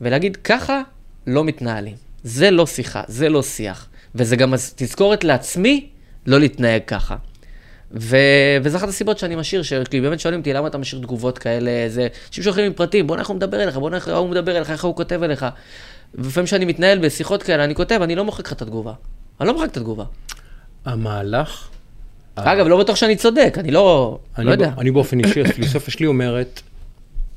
ולהגיד, ככה לא מתנהלים. זה לא שיחה, זה לא שיח. וזה גם תזכורת לעצמי לא להתנהג ככה. ו... וזו אחת הסיבות שאני משאיר, כי באמת שואלים אותי למה אתה משאיר תגובות כאלה, זה... אנשים שולחים לי פרטים, בוא נראה איך הוא מדבר אליך, בוא נראה איך הוא מדבר אליך, איך הוא כותב אליך. ולפעמים כשאני מתנהל בשיחות כאלה, אני כותב, אני לא מוחק לך את התגובה. אני לא מוחק את התגובה. המהלך... אגב, לא בטוח שאני צודק, אני לא, אני לא יודע. אני באופן אישי, הפילוסופיה שלי אומרת...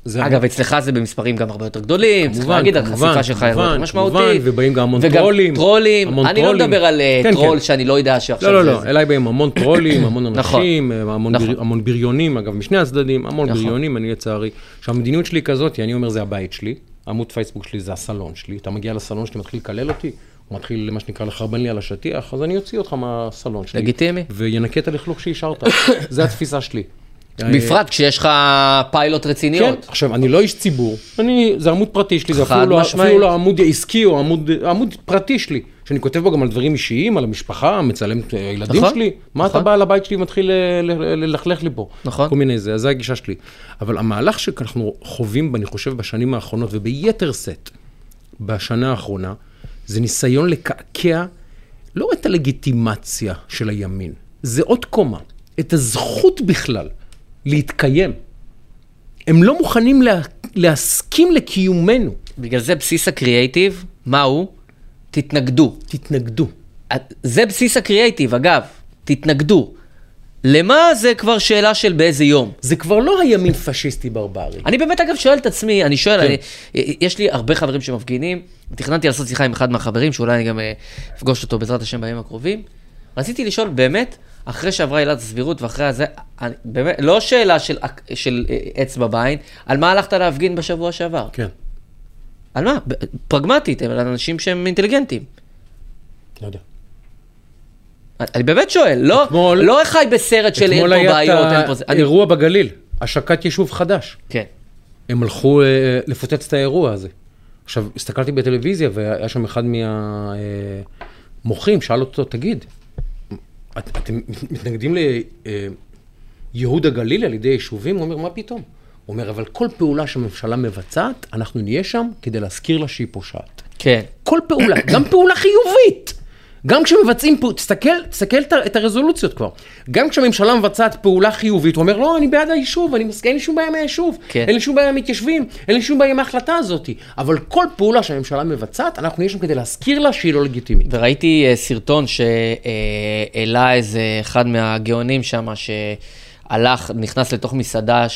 זה אגב, אצלך זה במספרים גם הרבה יותר גדולים, צריך להגיד, החשיפה שלך היא יותר משמעותית. כמובן, ובאים גם המון וגם טרולים. טרולים, המון אני לא טרולים. מדבר על אה, כן, טרול כן. שאני לא יודע שעכשיו לא, לא, זה... לא, אליי באים המון טרולים, המון נכון. אנשים, המון נכון. המון בריונים, אגב, משני הצדדים, המון נכון. בריונים, אני לצערי. שהמדיניות שלי היא כזאת, אני אומר, זה הבית שלי, עמוד פייסבוק שלי זה הסלון שלי, אתה מגיע לסלון שלי, מתחיל לקלל אותי, הוא מתחיל, מה שנקרא, לחרבן לי על השטיח, אז אני אוציא אותך מהסלון שלי. לגיטימי. וינקה את הלכלוך שהשארת, זה התפיסה שלי. בפרט כשיש לך פיילוט כן, רציניות. עכשיו, אני לא איש ציבור, אני, זה עמוד פרטי שלי, זה אפילו לא. אפילו לא עמוד עסקי או עמוד, עמוד פרטי שלי, שאני כותב בו גם על דברים אישיים, על המשפחה, מצלם את הילדים נכון, שלי, מה אתה נכון. בא לבית שלי ומתחיל ל- ל- ללכלך לי פה? נכון. כל מיני זה, אז זה הגישה שלי. אבל המהלך שאנחנו חווים, אני חושב, בשנים האחרונות, וביתר שאת בשנה האחרונה, זה ניסיון לקעקע לא את הלגיטימציה של הימין, זה עוד קומה, את הזכות בכלל להתקיים. הם לא מוכנים לה, להסכים לקיומנו. בגלל זה בסיס הקריאייטיב, מה הוא? תתנגדו. תתנגדו. זה בסיס הקריאייטיב, אגב, תתנגדו. למה זה כבר שאלה של באיזה יום? זה כבר לא הימין פשיסטי ברברי. אני באמת אגב שואל את עצמי, אני שואל, כן. אני, יש לי הרבה חברים שמפגינים, תכננתי לעשות שיחה עם אחד מהחברים, שאולי אני גם אה, אפגוש אותו בעזרת השם בימים הקרובים. רציתי לשאול באמת, אחרי שעברה עילת הסבירות ואחרי הזה, אני, באמת, לא שאלה של, אק- של אה, אצבע בעין, על מה הלכת להפגין בשבוע שעבר? כן, על מה? פרגמטית, הם אנשים שהם אינטליגנטים. לא יודע. אני באמת שואל, לא, אתמול- לא חי בסרט של אין אתמול פה היה בעיות, אין פה את זה. אני- האירוע בגליל, השקת יישוב חדש. כן. הם הלכו אה, לפוצץ את האירוע הזה. עכשיו, הסתכלתי בטלוויזיה והיה שם אחד מהמוחים, שאל אותו, תגיד, את, אתם מתנגדים לייהוד הגליל על ידי יישובים? הוא אומר, מה פתאום? הוא אומר, אבל כל פעולה שהממשלה מבצעת, אנחנו נהיה שם כדי להזכיר לה שהיא פושעת. כן. כל פעולה, גם פעולה חיובית. גם כשמבצעים תסתכל, תסתכל את הרזולוציות כבר. גם כשהממשלה מבצעת פעולה חיובית, הוא אומר, לא, אני בעד היישוב, אני מסכים, אין לי שום בעיה מהיישוב. כן. אין לי שום בעיה עם מתיישבים, אין לי שום בעיה עם ההחלטה הזאת. אבל כל פעולה שהממשלה מבצעת, אנחנו נהיה שם כדי להזכיר לה שהיא לא לגיטימית. וראיתי אה, סרטון שהעלה איזה אחד מהגאונים שם, שהלך, נכנס לתוך מסעדה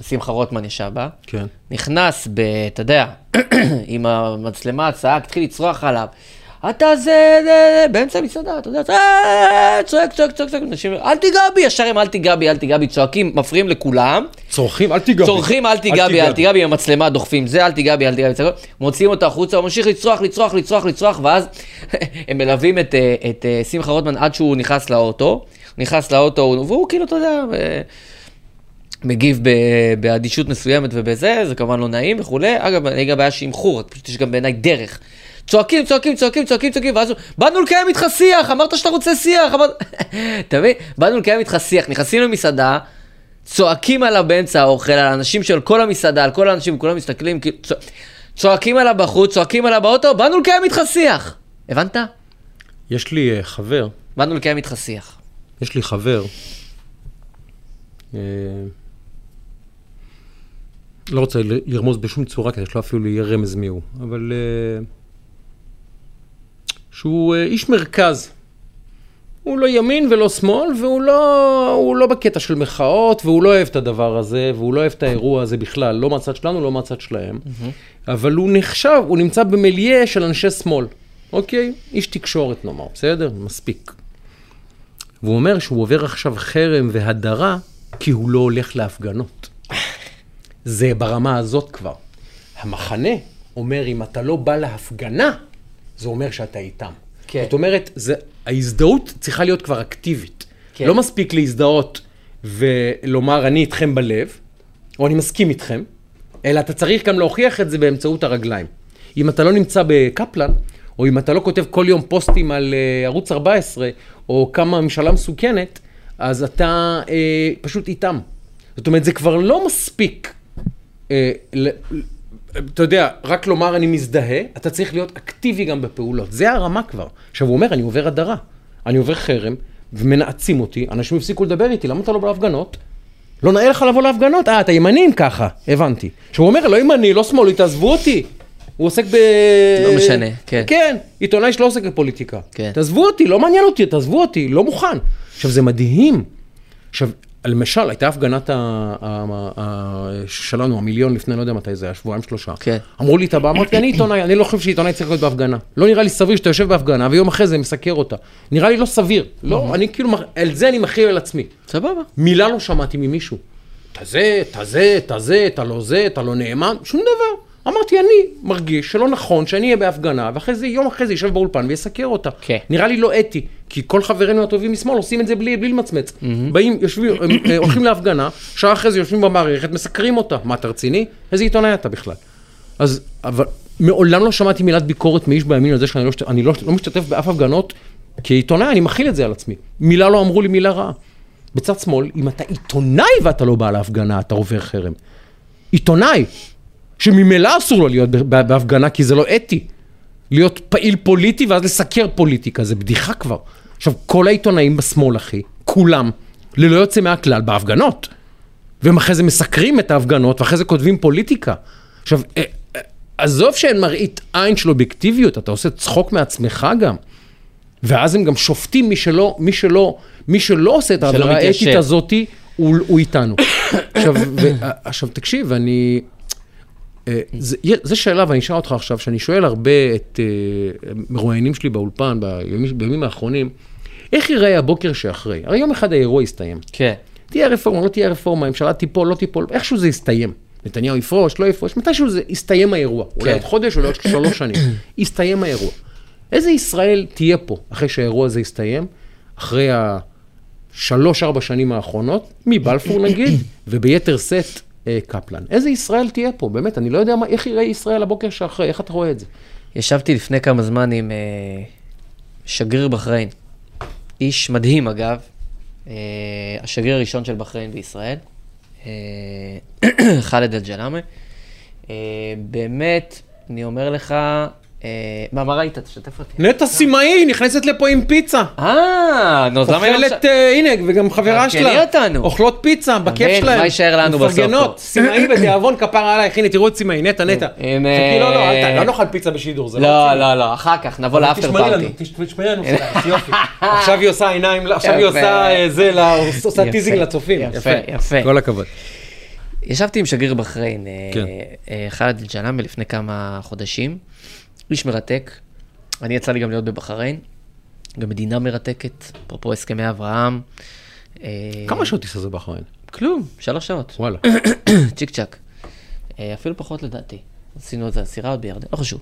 ששמחה רוטמן ישב בה. כן. נכנס, ב, אתה יודע, עם המצלמה, צעק, התחיל לצרוח עליו. אתה זה, זה, באמצע המסעדה, אתה יודע, "אה", צועק, צועק, צועק, צועק, אנשים, אל תיגע בי, ישר הם אל תיגע בי, אל תיגע בי, צועקים, מפריעים לכולם. צורכים, אל תיגע בי. צורכים, אל תיגע בי, אל תיגע בי, עם המצלמה דוחפים זה, אל תיגע בי, אל תיגע בי, מוציאים אותו החוצה, הוא ממשיך לצרוח, לצרוח, לצרוח, לצרוח, ואז הם מלווים את, אה, את אה, שמחה רוטמן עד שהוא נכנס לאוטו, נכנס לאוטו, והוא כאילו, אתה יודע, אה, מגיב באדישות מסוימת ובזה, זה כמובן לא נעים וכולי. אגב, אין גם בעיה שעם חור, פשוט יש גם בעיניי דרך. צועקים, צועקים, צועקים, צועקים, צועקים, ואז הוא, באנו לקיים איתך שיח, אמרת שאתה רוצה שיח, אמרת... אתה מבין? באנו לקיים איתך שיח, נכנסים למסעדה, צועקים עליו באמצע האוכל, על האנשים של כל המסעדה, על כל האנשים, כולם מסתכלים, כאילו, צוע- צועקים עליו בחוץ, צועקים עליו באוטו, באנו לקיים איתך שיח. הבנת? יש לי אה, חבר, באנו לקיים איתך שיח. יש לי חבר, אה, לא רוצה לרמוז בשום צורה, כדי שלא אפילו יהיה רמז מי הוא, אבל אה, שהוא אה, איש מרכז. הוא לא ימין ולא שמאל, והוא לא, לא בקטע של מחאות, והוא לא אוהב את הדבר הזה, והוא לא אוהב את האירוע הזה בכלל, לא מהצד שלנו, לא מהצד שלהם. אבל הוא נחשב, הוא נמצא במיליה של אנשי שמאל, אוקיי? איש תקשורת נאמר, בסדר? מספיק. והוא אומר שהוא עובר עכשיו חרם והדרה, כי הוא לא הולך להפגנות. זה ברמה הזאת כבר. המחנה אומר, אם אתה לא בא להפגנה, זה אומר שאתה איתם. כן. זאת אומרת, זה, ההזדהות צריכה להיות כבר אקטיבית. כן. לא מספיק להזדהות ולומר, אני איתכם בלב, או אני מסכים איתכם, אלא אתה צריך גם להוכיח את זה באמצעות הרגליים. אם אתה לא נמצא בקפלן, או אם אתה לא כותב כל יום פוסטים על uh, ערוץ 14, או כמה ממשלה מסוכנת, אז אתה uh, פשוט איתם. זאת אומרת, זה כבר לא מספיק, uh, ל, אתה יודע, רק לומר אני מזדהה, אתה צריך להיות אקטיבי גם בפעולות. זה הרמה כבר. עכשיו, הוא אומר, אני עובר הדרה, אני עובר חרם, ומנאצים אותי, אנשים הפסיקו לדבר איתי, למה אתה לא בהפגנות? לא נאה לך לבוא להפגנות? אה, אתה ימני אם ככה, הבנתי. שהוא אומר, לא ימני, לא שמאלי, תעזבו אותי. הוא עוסק ב... לא משנה, כן. כן, עיתונאי שלא עוסק בפוליטיקה. כן. תעזבו אותי, לא מעניין אותי, תעזבו אותי, לא מוכן. עכשיו, זה מדהים. עכשיו, למשל, הייתה הפגנת ה... ה... ה... שלנו, המיליון לפני, לא יודע מתי זה היה, שבועיים שלושה. כן. אמרו לי, אתה בא? אמרתי, אני עיתונאי, אני לא חושב שעיתונאי צריך להיות בהפגנה. לא נראה לי סביר שאתה יושב בהפגנה, ויום אחרי זה מסקר אותה. נראה לי לא סביר. לא, אני כאילו, על זה אני מכיל על עצמי. סבבה. מילה לא שמעתי ממישהו. אתה זה, אתה זה, אתה זה, אתה לא זה, אתה לא נאמן, שום דבר. אמרתי, אני מרגיש שלא נכון שאני אהיה בהפגנה, ואחרי זה, יום אחרי זה יושב באולפן ויסקר אותה. כן. נראה לי לא אתי, כי כל חברינו הטובים משמאל עושים את זה בלי, בלי למצמץ. באים, יושבים, אה, הולכים להפגנה, שעה אחרי זה יושבים במערכת, מסקרים אותה. מה, אתה רציני? איזה עיתונאי אתה בכלל? אז, אבל מעולם לא שמעתי מילת ביקורת מאיש בימין על זה שאני לא, שת- לא, לא משתתף באף הפגנות, כעיתונאי אני מכיל את זה על עצמי. מילה לא אמרו לי מילה רעה. בצד שמאל, אם אתה עיתונאי ואתה לא בא להפגנה, אתה עובר חרם. עיתונאי, שממילא אסור לו להיות בהפגנה כי זה לא אתי. להיות פעיל פוליטי ואז לסקר פוליטיקה, זה בדיחה כבר. עכשיו, כל העיתונאים בשמאל, אחי, כולם, ללא יוצא מהכלל, בהפגנות. והם אחרי זה מסקרים את ההפגנות, ואחרי זה כותבים פוליטיקה. עכשיו, אה, אה, עזוב שאין מראית עין של אובייקטיביות, אתה עושה צחוק מעצמך גם. ואז הם גם שופטים מי שלא, מי שלא, מי שלא עושה את העבירה האתית. הזאתי, הוא, הוא איתנו. עכשיו, ו, עכשיו, תקשיב, אני... אה, זה שאלה, ואני אשאל אותך עכשיו, שאני שואל הרבה את אה, מרואיינים שלי באולפן, בימים, בימים האחרונים, איך ייראה הבוקר שאחרי? הרי יום אחד האירוע יסתיים. כן. תהיה רפורמה, לא תהיה רפורמה, הממשלה תיפול, לא תיפול, איכשהו זה יסתיים. נתניהו יפרוש, לא יפרוש, מתישהו זה יסתיים האירוע. אולי עוד חודש, אולי עוד שלוש שנים. יסתיים האירוע. איזה ישראל תהיה פה אחרי שהאירוע הזה יסתיים? אחרי השלוש-ארבע שנים האחרונות, מבלפור נגיד, וביתר שאת קפלן. איזה ישראל תהיה פה? באמת, אני לא יודע מה, איך יראה ישראל הבוקר שאחרי, איך אתה רואה את זה? ישבתי לפני כמה זמן עם אה, שגריר בחריין. איש מדהים, אגב. אה, השגריר הראשון של בחריין בישראל. אה, חאלד אל-ג'לאמה. אה, באמת, אני אומר לך, אה, מה, מה ראית? תשתף אותי. נטע סימאי נכנסת לפה עם פיצה. אה, נו, אז למה היא לא אוכלת, אה, הנה, וגם חברה שלה. אותנו. אוכלות פיצה, בכיף שלהם. מה יישאר לנו בסוף מפרגנות? סימאי בתיאבון כפרה עלייך, הנה, תראו את סימאי, נטע, נטע. עם, חכי, לא, לא, אה, לא נאכל פיצה בשידור, זה לא, רציני. לא, לא, אחר כך, נבוא ל after תשמעי לנו, party. תש- תשמעי לנו, יופי. עכשיו היא עושה עיניים, עכשיו היא. עושה אה, זה, עושה teasing לצופים. יפה, יפה. כל הכבוד. ישבתי עם שגריר בחריין, אה, כן. אה, חאלד אל-ג'לאמה, לפני כמה חודשים. איש מרתק. אני יצא לי גם להיות בבחריין. גם מדינה מרתקת, אפרופו הסכמי אברהם. אה, כמה שעות טיסה זה בחריין? כלום, שלוש שעות. וואלה. צ'יק צ'אק. אה, אפילו פחות לדעתי. עשינו איזה סירה עוד בירדן, לא חשוב.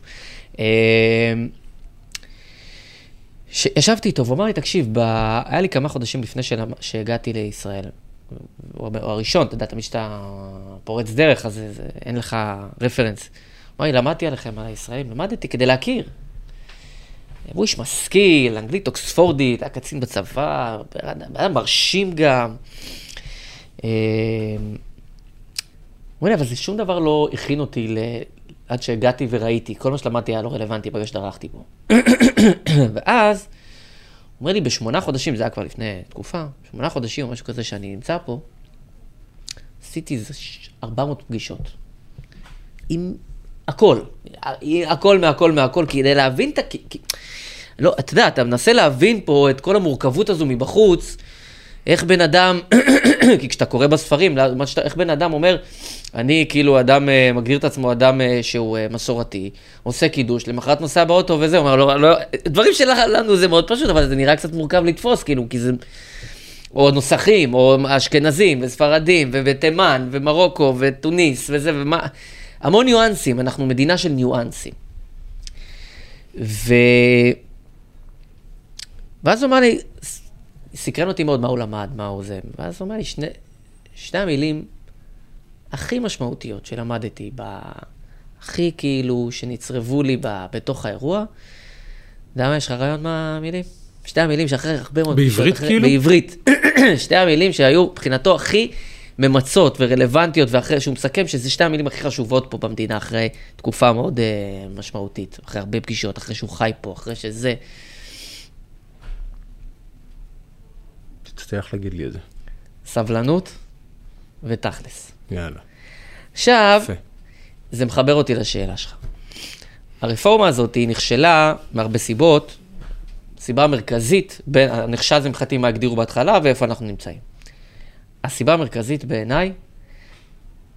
אה, ישבתי איתו והוא אמר לי, תקשיב, ב... היה לי כמה חודשים לפני שלמ- שהגעתי לישראל. הוא הראשון, אתה יודע, תמיד שאתה פורץ דרך, אז זה, זה, אין לך רפרנס. הוא לי, למדתי עליכם, על הישראלים, למדתי כדי להכיר. הוא איש משכיל, אנגלית אוקספורדית, היה קצין בצבא, אדם מרשים גם. אה, וואלה, אבל זה שום דבר לא הכין אותי. עד שהגעתי וראיתי. כל מה שלמדתי היה לא רלוונטי ברגע שדרכתי בו. ואז, הוא אומר לי, בשמונה חודשים, זה היה כבר לפני תקופה, שמונה חודשים או משהו כזה שאני נמצא פה, עשיתי איזה ש- 400 פגישות. עם הכל. הכל מהכל מהכל, כדי להבין את ה... לא, אתה יודע, אתה מנסה להבין פה את כל המורכבות הזו מבחוץ, איך בן אדם, כי כשאתה קורא בספרים, איך בן אדם אומר, אני כאילו אדם, אה, מגדיר את עצמו אדם אה, שהוא אה, מסורתי, עושה קידוש, למחרת נוסע באוטו וזה, אומר, לא, לא, דברים שלנו זה מאוד פשוט, אבל זה נראה קצת מורכב לתפוס, כאילו, כי זה... או נוסחים, או אשכנזים, וספרדים, ובתימן, ומרוקו, וטוניס, וזה, ומה... המון ניואנסים, אנחנו מדינה של ניואנסים. ו... ואז הוא אמר לי, סקרן אותי מאוד מה הוא למד, מה הוא זה, ואז הוא אמר לי, שני, שני המילים הכי משמעותיות שלמדתי, ב... הכי כאילו שנצרבו לי ב... בתוך האירוע, אתה יודע מה, יש לך רעיון מה המילים? שתי המילים שאחרי הרבה מאוד... בעברית אחרי... כאילו? בעברית. שתי המילים שהיו מבחינתו הכי ממצות ורלוונטיות, ואחרי שהוא מסכם שזה שתי המילים הכי חשובות פה במדינה, אחרי תקופה מאוד uh, משמעותית, אחרי הרבה פגישות, אחרי שהוא חי פה, אחרי שזה. תצטרך להגיד לי את זה. סבלנות ותכלס. יאללה. עכשיו, יפה. זה מחבר אותי לשאלה שלך. הרפורמה הזאת היא נכשלה מהרבה סיבות. סיבה מרכזית, נכשל זה מבחינתי מה הגדירו בהתחלה ואיפה אנחנו נמצאים. הסיבה המרכזית בעיניי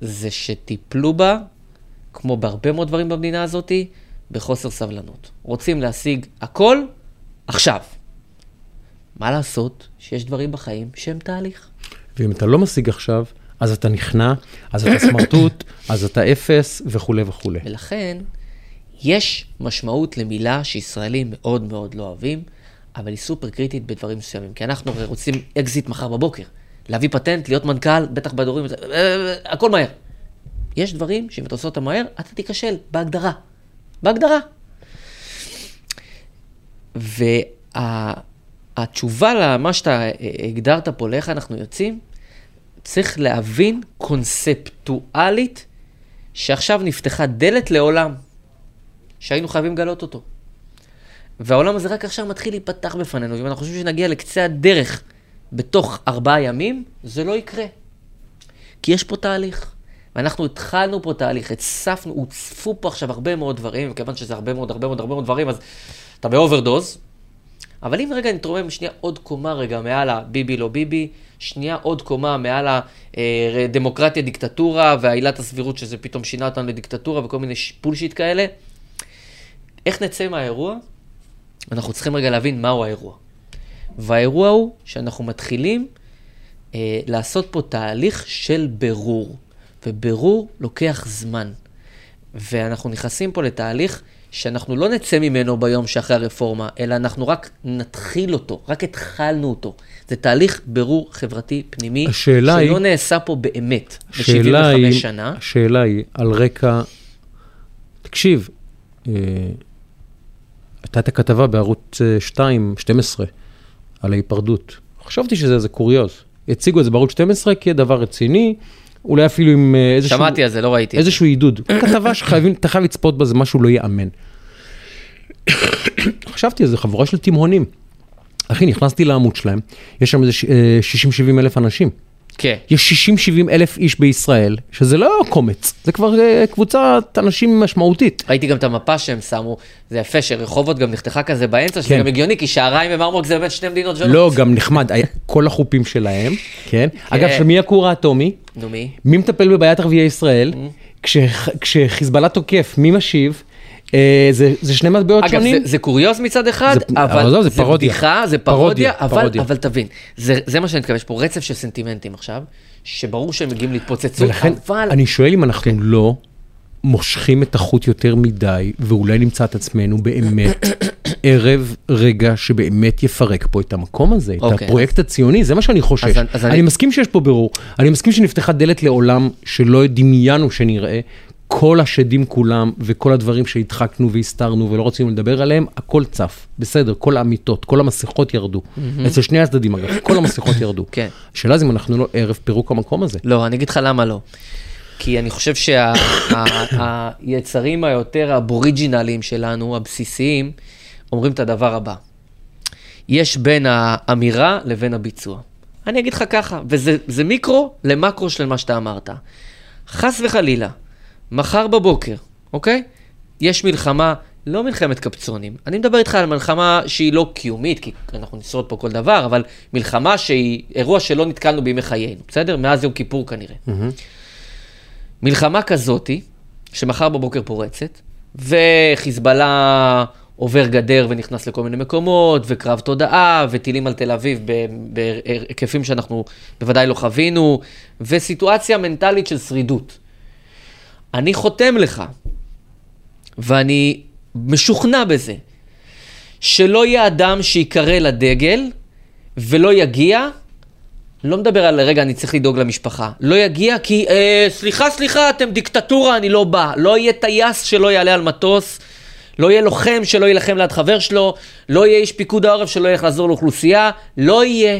זה שטיפלו בה, כמו בהרבה מאוד דברים במדינה הזאת, בחוסר סבלנות. רוצים להשיג הכל עכשיו. מה לעשות שיש דברים בחיים שהם תהליך. ואם אתה לא משיג עכשיו, אז אתה נכנע, אז אתה סמרטוט, אז אתה אפס וכולי וכולי. ולכן, יש משמעות למילה שישראלים מאוד מאוד לא אוהבים, אבל היא סופר קריטית בדברים מסוימים. כי אנחנו הרי רוצים אקזיט מחר בבוקר. להביא פטנט, להיות מנכ"ל, בטח בדורים, אה, הכל מהר. יש דברים שאם אתה עושה אותם מהר, אתה תיכשל, בהגדרה. בהגדרה. והתשובה למה שאתה אה, הגדרת פה, לאיך אנחנו יוצאים, צריך להבין קונספטואלית שעכשיו נפתחה דלת לעולם שהיינו חייבים לגלות אותו. והעולם הזה רק עכשיו מתחיל להיפתח בפנינו, ואם אנחנו חושבים שנגיע לקצה הדרך בתוך ארבעה ימים, זה לא יקרה. כי יש פה תהליך. ואנחנו התחלנו פה תהליך, הצפנו, הוצפו פה עכשיו הרבה מאוד דברים, וכיוון שזה הרבה מאוד, הרבה מאוד, הרבה מאוד דברים, אז אתה ב overdose. אבל אם רגע נתרומם שנייה עוד קומה רגע מעל הביבי לא ביבי, שנייה עוד קומה מעל הדמוקרטיה דיקטטורה והעילת הסבירות שזה פתאום שינה אותנו לדיקטטורה וכל מיני bullshit כאלה, איך נצא מהאירוע? אנחנו צריכים רגע להבין מהו האירוע. והאירוע הוא שאנחנו מתחילים אה, לעשות פה תהליך של בירור, ובירור לוקח זמן. ואנחנו נכנסים פה לתהליך שאנחנו לא נצא ממנו ביום שאחרי הרפורמה, אלא אנחנו רק נתחיל אותו, רק התחלנו אותו. זה תהליך בירור חברתי פנימי, שלא היא- נעשה פה באמת השאלה ב-75 היא, שנה. השאלה היא על רקע, תקשיב, אה, הייתה את הכתבה בערוץ אה, 2, 12, על ההיפרדות. חשבתי שזה איזה קוריוז. הציגו את זה בערוץ 12 כדבר רציני, אולי אפילו עם אה, איזשהו... שמעתי על זה, לא ראיתי. איזשהו עידוד. כתבה שחייבים, אתה חייב לצפות בה, זה משהו לא ייאמן. חשבתי על זה, חבורה של תימהונים. אחי, נכנסתי לעמוד שלהם, יש שם איזה ש- אה, 60-70 אלף אנשים. כן. יש 60-70 אלף איש בישראל, שזה לא קומץ, זה כבר אה, קבוצת אנשים משמעותית. ראיתי גם את המפה שהם שמו, זה יפה שרחובות גם נחתכה כזה באמצע, שזה כן. גם הגיוני, כי שעריים ומרמורק זה באמת שתי מדינות שונות. לא, גם נחמד, היה- כל החופים שלהם, כן? אגב, של מי הכור האטומי? נו מי? מי מטפל בבעיית ערביי ישראל? כש- כשחיזבאללה תוקף, מי משיב? אה, זה זה שני מטבעות אגב, שונים? זה, זה קוריוז מצד אחד, זה- אבל אבל לא, זה זה פרודיה. בדיחה, זה פרודיה, פרודיה, אבל, פרודיה. אבל תבין, זה, זה מה שאני מתכוון, יש פה רצף של סנטימנטים עכשיו, שברור שהם מגיעים להתפוצצות, ולכן, אבל... אני שואל אם אנחנו לא מושכים את החוט יותר מדי, ואולי נמצא את עצמנו באמת ערב רגע שבאמת יפרק פה את המקום הזה, את אוקיי, הפרויקט הציוני, זה מה שאני חושב. אז- אז אני אני- מסכים שיש פה בירור, אני מסכים שנפתחה דלת לעולם שלא דמיינו שנראה. כל השדים כולם וכל הדברים שהדחקנו והסתרנו ולא רצינו לדבר עליהם, הכל צף. בסדר, כל האמיתות, כל המסכות ירדו. אצל שני הצדדים אגב, כל המסכות ירדו. כן. השאלה זה אם אנחנו לא ערב פירוק המקום הזה. לא, אני אגיד לך למה לא. כי אני חושב שהיצרים היותר הבוריג'ינליים שלנו, הבסיסיים, אומרים את הדבר הבא. יש בין האמירה לבין הביצוע. אני אגיד לך ככה, וזה זה מיקרו למקרו של מה שאתה אמרת. חס וחלילה, מחר בבוקר, אוקיי? יש מלחמה, לא מלחמת קפצונים. אני מדבר איתך על מלחמה שהיא לא קיומית, כי אנחנו נשרוד פה כל דבר, אבל מלחמה שהיא אירוע שלא נתקלנו בימי חיינו, בסדר? מאז יום כיפור כנראה. מלחמה כזאתי, שמחר בבוקר פורצת, וחיזבאללה עובר גדר ונכנס לכל מיני מקומות, וקרב תודעה, וטילים על תל אביב בהיקפים שאנחנו בוודאי לא חווינו, וסיטואציה מנטלית של שרידות. אני חותם לך, ואני משוכנע בזה, שלא יהיה אדם שיקרא לדגל ולא יגיע לא מדבר על רגע, אני צריך לדאוג למשפחה. לא יגיע כי, אה, סליחה, סליחה, אתם דיקטטורה, אני לא בא. לא יהיה טייס שלא יעלה על מטוס, לא יהיה לוחם שלא יילחם ליד חבר שלו, לא יהיה איש פיקוד העורף שלא ילך לעזור לאוכלוסייה, לא יהיה.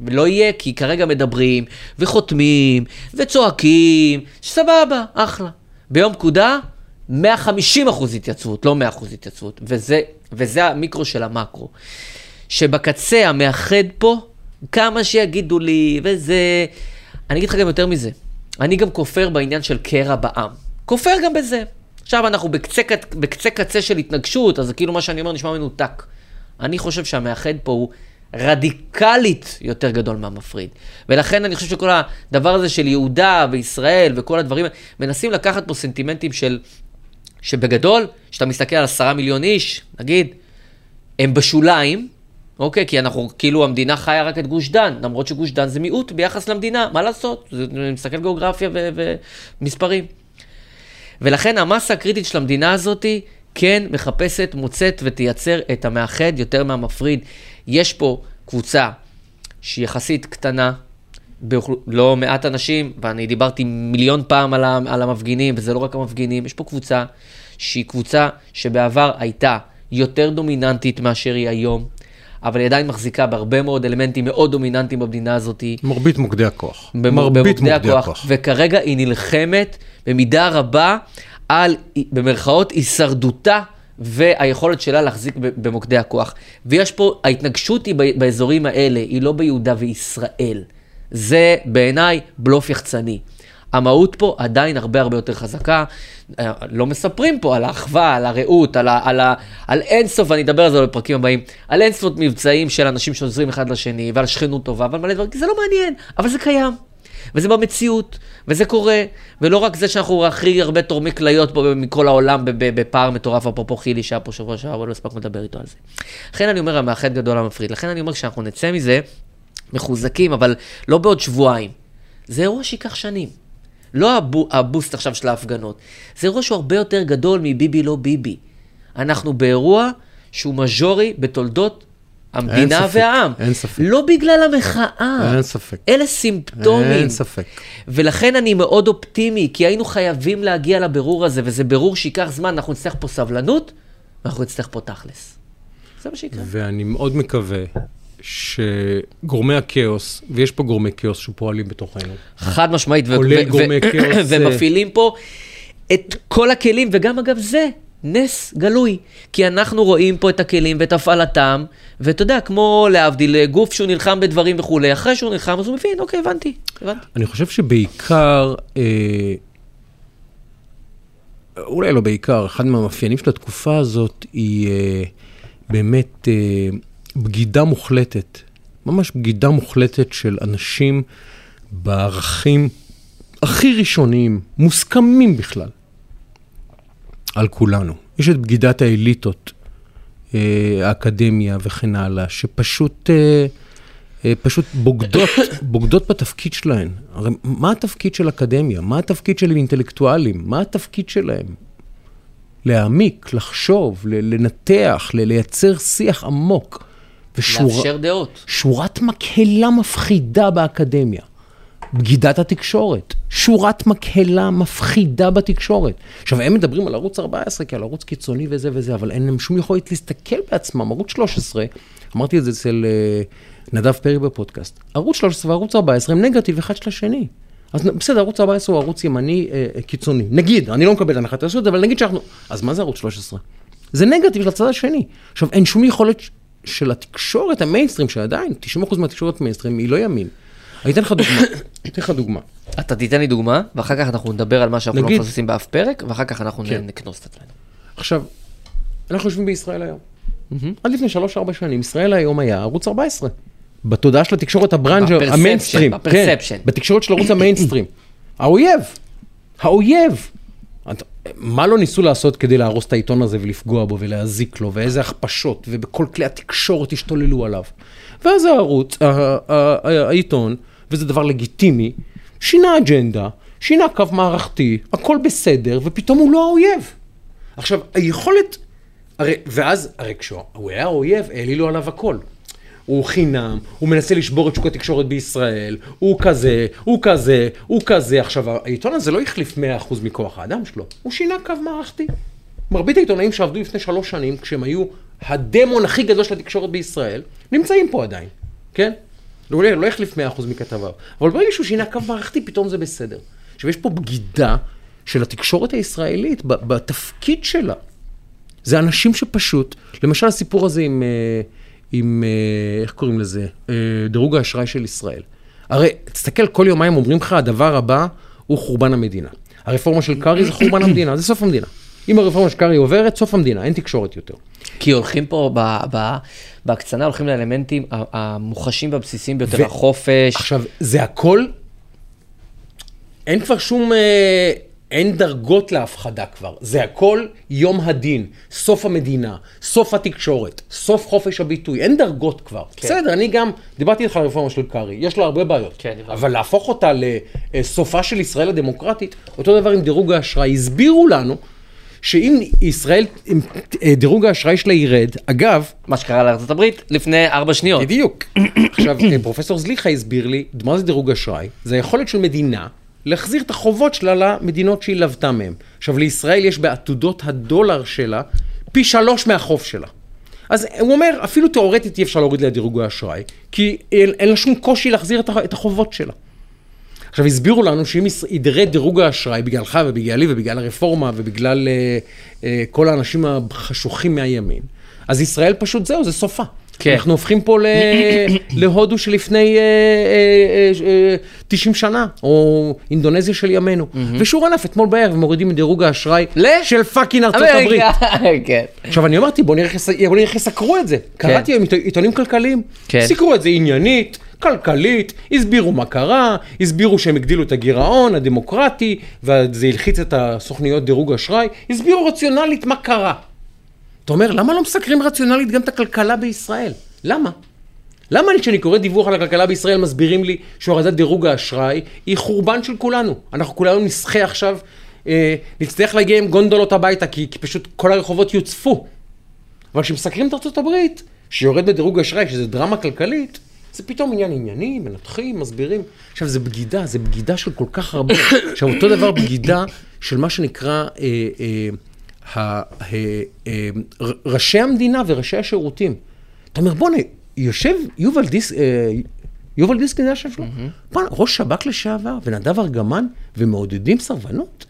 ולא יהיה, כי כרגע מדברים, וחותמים, וצועקים, סבבה, אחלה. ביום פקודה, 150 אחוז התייצבות, לא 100 אחוז התייצבות. וזה, וזה המיקרו של המקרו. שבקצה המאחד פה, כמה שיגידו לי, וזה... אני אגיד לך גם יותר מזה. אני גם כופר בעניין של קרע בעם. כופר גם בזה. עכשיו אנחנו בקצה, בקצה קצה של התנגשות, אז כאילו מה שאני אומר נשמע מנותק. אני חושב שהמאחד פה הוא רדיקלית יותר גדול מהמפריד. ולכן אני חושב שכל הדבר הזה של יהודה וישראל וכל הדברים, מנסים לקחת פה סנטימנטים של, שבגדול, כשאתה מסתכל על עשרה מיליון איש, נגיד, הם בשוליים, אוקיי? כי אנחנו, כאילו המדינה חיה רק את גוש דן, למרות שגוש דן זה מיעוט ביחס למדינה, מה לעשות? זה, מסתכל גיאוגרפיה ומספרים. ולכן המסה הקריטית של המדינה הזאתי כן מחפשת, מוצאת ותייצר את המאחד יותר מהמפריד. יש פה קבוצה שהיא יחסית קטנה, באוכל... לא מעט אנשים, ואני דיברתי מיליון פעם על, ה... על המפגינים, וזה לא רק המפגינים, יש פה קבוצה שהיא קבוצה שבעבר הייתה יותר דומיננטית מאשר היא היום. אבל היא עדיין מחזיקה בהרבה מאוד אלמנטים מאוד דומיננטיים במדינה הזאת. מרבית מוקדי הכוח. מרבית מוקדי הכוח. הכוח. וכרגע היא נלחמת במידה רבה על, במרכאות, הישרדותה והיכולת שלה להחזיק במוקדי הכוח. ויש פה, ההתנגשות היא באזורים האלה, היא לא ביהודה וישראל. זה בעיניי בלוף יחצני. המהות פה עדיין הרבה הרבה יותר חזקה. אה, לא מספרים פה על האחווה, על הרעות, על, על, על אינסוף, ואני אדבר על זה בפרקים הבאים, על אינסוף מבצעים של אנשים שעוזרים אחד לשני, ועל שכנות טובה, ועל מלא דברים, כי זה לא מעניין, אבל זה קיים. וזה במציאות, וזה קורה, ולא רק זה שאנחנו הכי הרבה תורמי כליות פה מכל העולם בפער מטורף, אפרופו חילי שהיה פה שבוע שעבר, אבל לא הספקנו לדבר איתו על זה. לכן אני אומר, המאחד גדול המפריד. לכן אני אומר, כשאנחנו נצא מזה, מחוזקים, אבל לא בעוד שבועיים. זה אירוע שייקח שנים. לא הבו, הבוסט עכשיו של ההפגנות. זה אירוע שהוא הרבה יותר גדול מביבי לא ביבי. אנחנו באירוע שהוא מז'ורי בתולדות המדינה אין ספק, והעם. אין ספק. לא בגלל המחאה. אין ספק. אלה סימפטומים. אין ספק. ולכן אני מאוד אופטימי, כי היינו חייבים להגיע לבירור הזה, וזה בירור שייקח זמן, אנחנו נצטרך פה סבלנות, ואנחנו נצטרך פה תכלס. זה מה שיקרה. ואני מאוד מקווה שגורמי הכאוס, ויש פה גורמי כאוס שפועלים בתוכנו. חד משמעית. כולל גורמי כאוס. ומפעילים פה את כל הכלים, וגם אגב זה, נס גלוי. כי אנחנו רואים פה את הכלים ואת הפעלתם, ואתה יודע, כמו להבדיל, גוף שהוא נלחם בדברים וכולי, אחרי שהוא נלחם, אז הוא מבין, אוקיי, הבנתי, הבנתי. אני חושב שבעיקר, אה, אולי לא בעיקר, אחד מהמאפיינים של התקופה הזאת היא אה, באמת אה, בגידה מוחלטת, ממש בגידה מוחלטת של אנשים בערכים הכי ראשוניים, מוסכמים בכלל. על כולנו. יש את בגידת האליטות, אה, האקדמיה וכן הלאה, שפשוט אה, אה, פשוט בוגדות, בוגדות בתפקיד שלהן. הרי מה התפקיד של אקדמיה? מה התפקיד של אינטלקטואלים? מה התפקיד שלהם? להעמיק, לחשוב, לנתח, לייצר שיח עמוק. ושור... לאפשר דעות. שורת מקהלה מפחידה באקדמיה. בגידת התקשורת, שורת מקהלה מפחידה בתקשורת. עכשיו, הם מדברים על ערוץ 14 כעל ערוץ קיצוני וזה וזה, אבל אין להם שום יכולת להסתכל בעצמם. ערוץ 13, אמרתי את זה אצל uh, נדב פרי בפודקאסט, ערוץ 13 וערוץ 14 הם נגטיב אחד של השני. אז בסדר, ערוץ 14 הוא ערוץ ימני uh, קיצוני. נגיד, אני לא מקבל הנחת זה, אבל נגיד שאנחנו... אז מה זה ערוץ 13? זה נגטיב של הצד השני. עכשיו, אין שום יכולת של התקשורת המיינסטרים, שעדיין, 90% מהתקשורת המיינסטרים היא לא ימין. אני אתן לך דוגמה, אתן לך דוגמה. אתה תיתן לי דוגמה, ואחר כך אנחנו נדבר על מה שאנחנו לא מפספסים באף פרק, ואחר כך אנחנו כן. נקנוס את עצמנו. עכשיו, אנחנו יושבים בישראל היום. עד לפני 3-4 שנים, ישראל היום היה ערוץ 14. בתודעה של התקשורת הברנז'ה, המיינסטרים. ב perception. כן, בתקשורת של ערוץ המיינסטרים. האויב, האויב. מה לא ניסו לעשות כדי להרוס את העיתון הזה ולפגוע בו ולהזיק לו, ואיזה הכפשות, ובכל כלי התקשורת השתוללו עליו. ואז הערוץ, העיתון, וזה דבר לגיטימי, שינה אג'נדה, שינה קו מערכתי, הכל בסדר, ופתאום הוא לא האויב. עכשיו, היכולת, הרי, ואז, הרי כשהוא היה האויב, העלילו עליו הכל. הוא חינם, הוא מנסה לשבור את שוק התקשורת בישראל, הוא כזה, הוא כזה, הוא כזה. עכשיו, העיתון הזה לא החליף 100% מכוח האדם שלו, הוא שינה קו מערכתי. מרבית העיתונאים שעבדו לפני שלוש שנים, כשהם היו הדמון הכי גדול של התקשורת בישראל, נמצאים פה עדיין, כן? לא, לא החליף 100% מכתביו. אבל ברגע שהוא שינה קו מערכתי, פתאום זה בסדר. עכשיו, יש פה בגידה של התקשורת הישראלית בתפקיד שלה. זה אנשים שפשוט, למשל הסיפור הזה עם, אה, עם אה, איך קוראים לזה? אה, דירוג האשראי של ישראל. הרי, תסתכל, כל יומיים אומרים לך, הדבר הבא הוא חורבן המדינה. הרפורמה של קרעי זה חורבן המדינה, זה סוף המדינה. אם הרפורמה של קרעי עוברת, סוף המדינה, אין תקשורת יותר. כי הולכים פה, ב, ב, בהקצנה הולכים לאלמנטים המוחשים והבסיסיים ביותר, ו... החופש. עכשיו, זה הכל, אין כבר שום... אה, אין דרגות להפחדה כבר, זה הכל יום הדין, סוף המדינה, סוף התקשורת, סוף חופש הביטוי, אין דרגות כבר. כן. בסדר, אני גם, דיברתי איתך על הרפורמה של קרעי, יש לה הרבה בעיות. כן, אבל להפוך אותה לסופה של ישראל הדמוקרטית, אותו דבר עם דירוג האשראי, הסבירו לנו שאם ישראל, אם דירוג האשראי שלה ירד, אגב... מה שקרה לארצות הברית לפני ארבע שניות. בדיוק. עכשיו, פרופסור זליכה הסביר לי, מה זה דירוג אשראי? זה היכולת של מדינה להחזיר את החובות שלה למדינות שהיא לוותה מהן. עכשיו, לישראל יש בעתודות הדולר שלה פי שלוש מהחוב שלה. אז הוא אומר, אפילו תאורטית אי אפשר להוריד לה דירוג האשראי, כי אין, אין לה שום קושי להחזיר את החובות שלה. עכשיו, הסבירו לנו שאם ירד דירוג האשראי בגללך ובגללי ובגלל הרפורמה ובגלל אה, אה, כל האנשים החשוכים מהימין, אז ישראל פשוט זהו, זה סופה. כן. אנחנו הופכים פה ל... להודו שלפני אה, אה, אה, 90 שנה, או אינדונזיה של ימינו. ו sure enough, אתמול בערב מורידים את דירוג האשראי ל... של fucking ארצות הברית. כן. עכשיו, אני אמרתי, בואו נראה איך יסקרו את זה. כן. קראתי עיתונים כלכליים, כן. סיקרו את זה עניינית. כלכלית, הסבירו מה קרה, הסבירו שהם הגדילו את הגירעון הדמוקרטי, וזה הלחיץ את הסוכניות דירוג אשראי, הסבירו רציונלית מה קרה. אתה אומר, למה לא מסקרים רציונלית גם את הכלכלה בישראל? למה? למה אני, כשאני קורא דיווח על הכלכלה בישראל, מסבירים לי שהורדת דירוג האשראי היא חורבן של כולנו. אנחנו כולנו נסחה עכשיו, אה, נצטרך להגיע עם גונדולות הביתה, כי, כי פשוט כל הרחובות יוצפו. אבל כשמסקרים את ארצות הברית, שיורד בדירוג אשראי, שזה דרמה כלכלית, זה פתאום עניין ענייני, מנתחים, מסבירים. עכשיו, זה בגידה, זה בגידה של כל כך הרבה. עכשיו, אותו דבר בגידה של מה שנקרא אה, אה, אה, אה, ראשי המדינה וראשי השירותים. אתה אומר, בוא'נה, יושב יובל דיס... אה, יובל דיסקין זה השם שלו? ראש שב"כ לשעבר ונדב ארגמן ומעודדים סרבנות?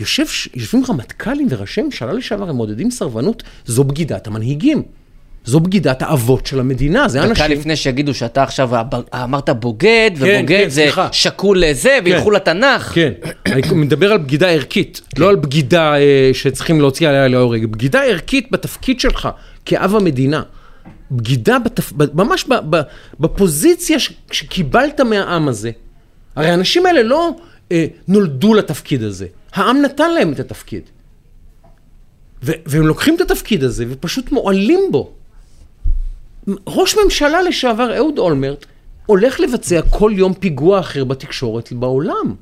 יושב, יושבים רמטכ"לים וראשי ממשלה לשעבר ומעודדים סרבנות, זו בגידת המנהיגים. זו בגידת האבות של המדינה, זה אנשים... דקה לפני שיגידו שאתה עכשיו אמרת בוגד, כן, ובוגד כן, זה סליחה. שקול לזה, כן, וילכו לתנ"ך. כן, אני מדבר על בגידה ערכית, כן. לא על בגידה אה, שצריכים להוציא עליה להורג. בגידה ערכית בתפקיד שלך כאב המדינה. בגידה בתפ... ממש ב... ב... בפוזיציה ש... שקיבלת מהעם הזה. הרי האנשים האלה לא אה, נולדו לתפקיד הזה, העם נתן להם את התפקיד. ו... והם לוקחים את התפקיד הזה ופשוט מועלים בו. ראש ממשלה לשעבר, אהוד אולמרט, הולך לבצע כל יום פיגוע אחר בתקשורת בעולם.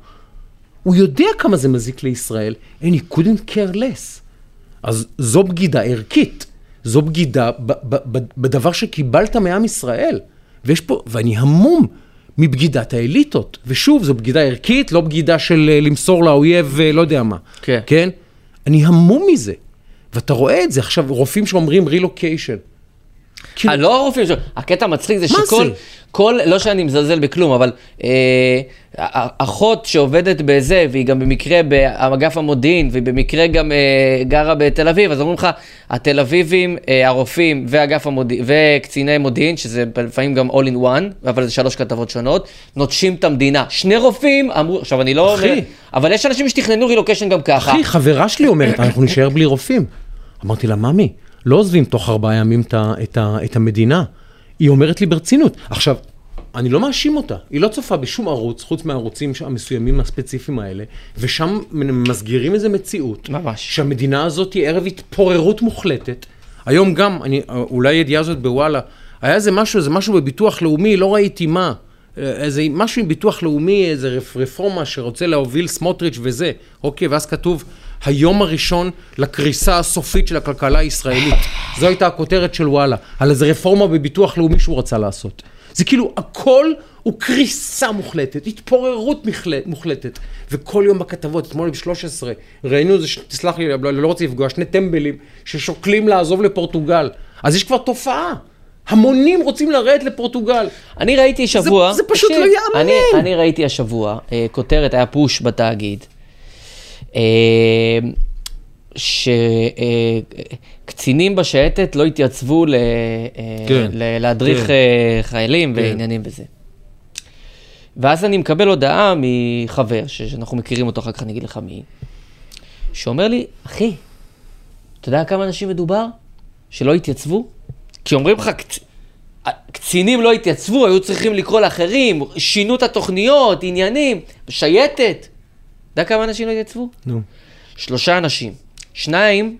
הוא יודע כמה זה מזיק לישראל, and he couldn't care less. אז זו בגידה ערכית, זו בגידה בדבר שקיבלת מעם ישראל. ויש פה, ואני המום מבגידת האליטות. ושוב, זו בגידה ערכית, לא בגידה של אה, למסור לאויב אה, לא יודע מה. כן. כן? אני המום מזה. ואתה רואה את זה עכשיו, רופאים שאומרים רילוקיישן. כאילו... לא הרופאים שלו, הקטע המצחיק זה שכל, זה? כל, לא שאני מזלזל בכלום, אבל אה, אחות שעובדת בזה, והיא גם במקרה באגף המודיעין, והיא במקרה גם אה, גרה בתל אביב, אז אומרים לך, התל אביבים, אה, הרופאים ואגף המודיעין, וקציני מודיעין, שזה לפעמים גם all in one, אבל זה שלוש כתבות שונות, נוטשים את המדינה. שני רופאים אמרו, עכשיו אני לא אחי. אומר, אבל יש אנשים שתכננו רילוקיישן גם ככה. אחי, חברה שלי אומרת, אנחנו נשאר בלי רופאים. אמרתי לה, ממי, לא עוזבים תוך ארבעה ימים את, את, את המדינה. היא אומרת לי ברצינות. עכשיו, אני לא מאשים אותה, היא לא צופה בשום ערוץ, חוץ מהערוצים המסוימים הספציפיים האלה, ושם מסגירים איזה מציאות. ממש. שהמדינה הזאת היא ערב התפוררות מוחלטת. היום גם, אני, אולי הידיעה הזאת בוואלה, היה איזה משהו, איזה משהו בביטוח לאומי, לא ראיתי מה. איזה משהו עם ביטוח לאומי, איזה רפורמה שרוצה להוביל סמוטריץ' וזה. אוקיי, ואז כתוב, היום הראשון לקריסה הסופית של הכלכלה הישראלית. זו הייתה הכותרת של וואלה, על איזה רפורמה בביטוח לאומי שהוא רצה לעשות. זה כאילו, הכל הוא קריסה מוחלטת, התפוררות מוחלט, מוחלטת. וכל יום בכתבות, אתמול ב-13, ראינו איזה, תסלח לי, לא, לא רוצה לפגוע, שני טמבלים ששוקלים לעזוב לפורטוגל. אז יש כבר תופעה. המונים רוצים לרדת לפורטוגל. אני ראיתי שבוע... זה פשוט לא ייאמן. אני, אני ראיתי השבוע, אה, כותרת, היה פוש בתאגיד, שקצינים בשייטת לא התייצבו ל, אה, כן, ל- להדריך כן. אה, חיילים כן. ועניינים בזה. ואז אני מקבל הודעה מחבר, שאנחנו מכירים אותו, אחר כך אני אגיד לך מי, שאומר לי, אחי, אתה יודע כמה אנשים מדובר שלא התייצבו? כי אומרים לך, "קצ- קצינים לא התייצבו, היו צריכים לקרוא לאחרים, שינו את התוכניות, עניינים, שייטת. יודע כמה אנשים לא התייצבו? נו. שלושה אנשים. שניים,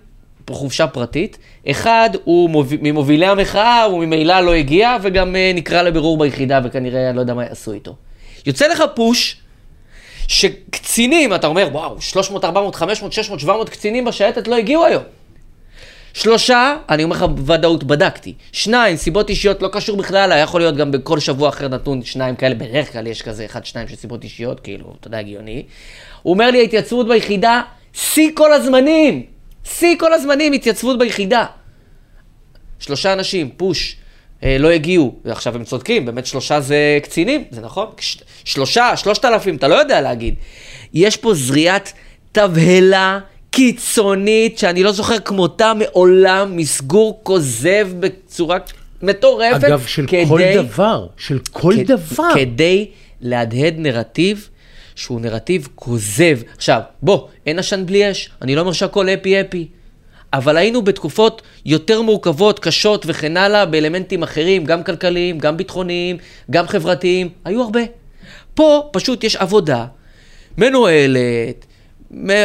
חופשה פרטית, אחד הוא מוב... ממובילי המחאה, הוא ממילא לא הגיע, וגם uh, נקרא לבירור ביחידה, וכנראה, אני לא יודע מה יעשו איתו. יוצא לך פוש, שקצינים, אתה אומר, וואו, 300, 400, 500, 600, 700 קצינים בשייטת לא הגיעו היום. שלושה, אני אומר לך בוודאות, בדקתי. שניים, סיבות אישיות לא קשור בכלל, היה יכול להיות גם בכל שבוע אחר נתון שניים כאלה, בדרך כלל יש כזה אחד, שניים של סיבות אישיות, כאילו, אתה יודע, הגיוני. הוא אומר לי, ההתייצבות ביחידה, שיא כל הזמנים! שיא כל הזמנים, התייצבות ביחידה. שלושה אנשים, פוש, אה, לא הגיעו, ועכשיו הם צודקים, באמת שלושה זה קצינים, זה נכון? ש- שלושה, שלושת אלפים, אתה לא יודע להגיד. יש פה זריעת תבהלה קיצונית, שאני לא זוכר כמותה מעולם, מסגור כוזב בצורה מטורפת. אגב, של כל דבר, של כל כ- דבר. כדי להדהד נרטיב שהוא נרטיב כוזב. עכשיו, בוא, אין עשן בלי אש, אני לא אומר שהכל אפי אפי. אבל היינו בתקופות יותר מורכבות, קשות וכן הלאה, באלמנטים אחרים, גם כלכליים, גם ביטחוניים, גם חברתיים, היו הרבה. פה פשוט יש עבודה מנוהלת,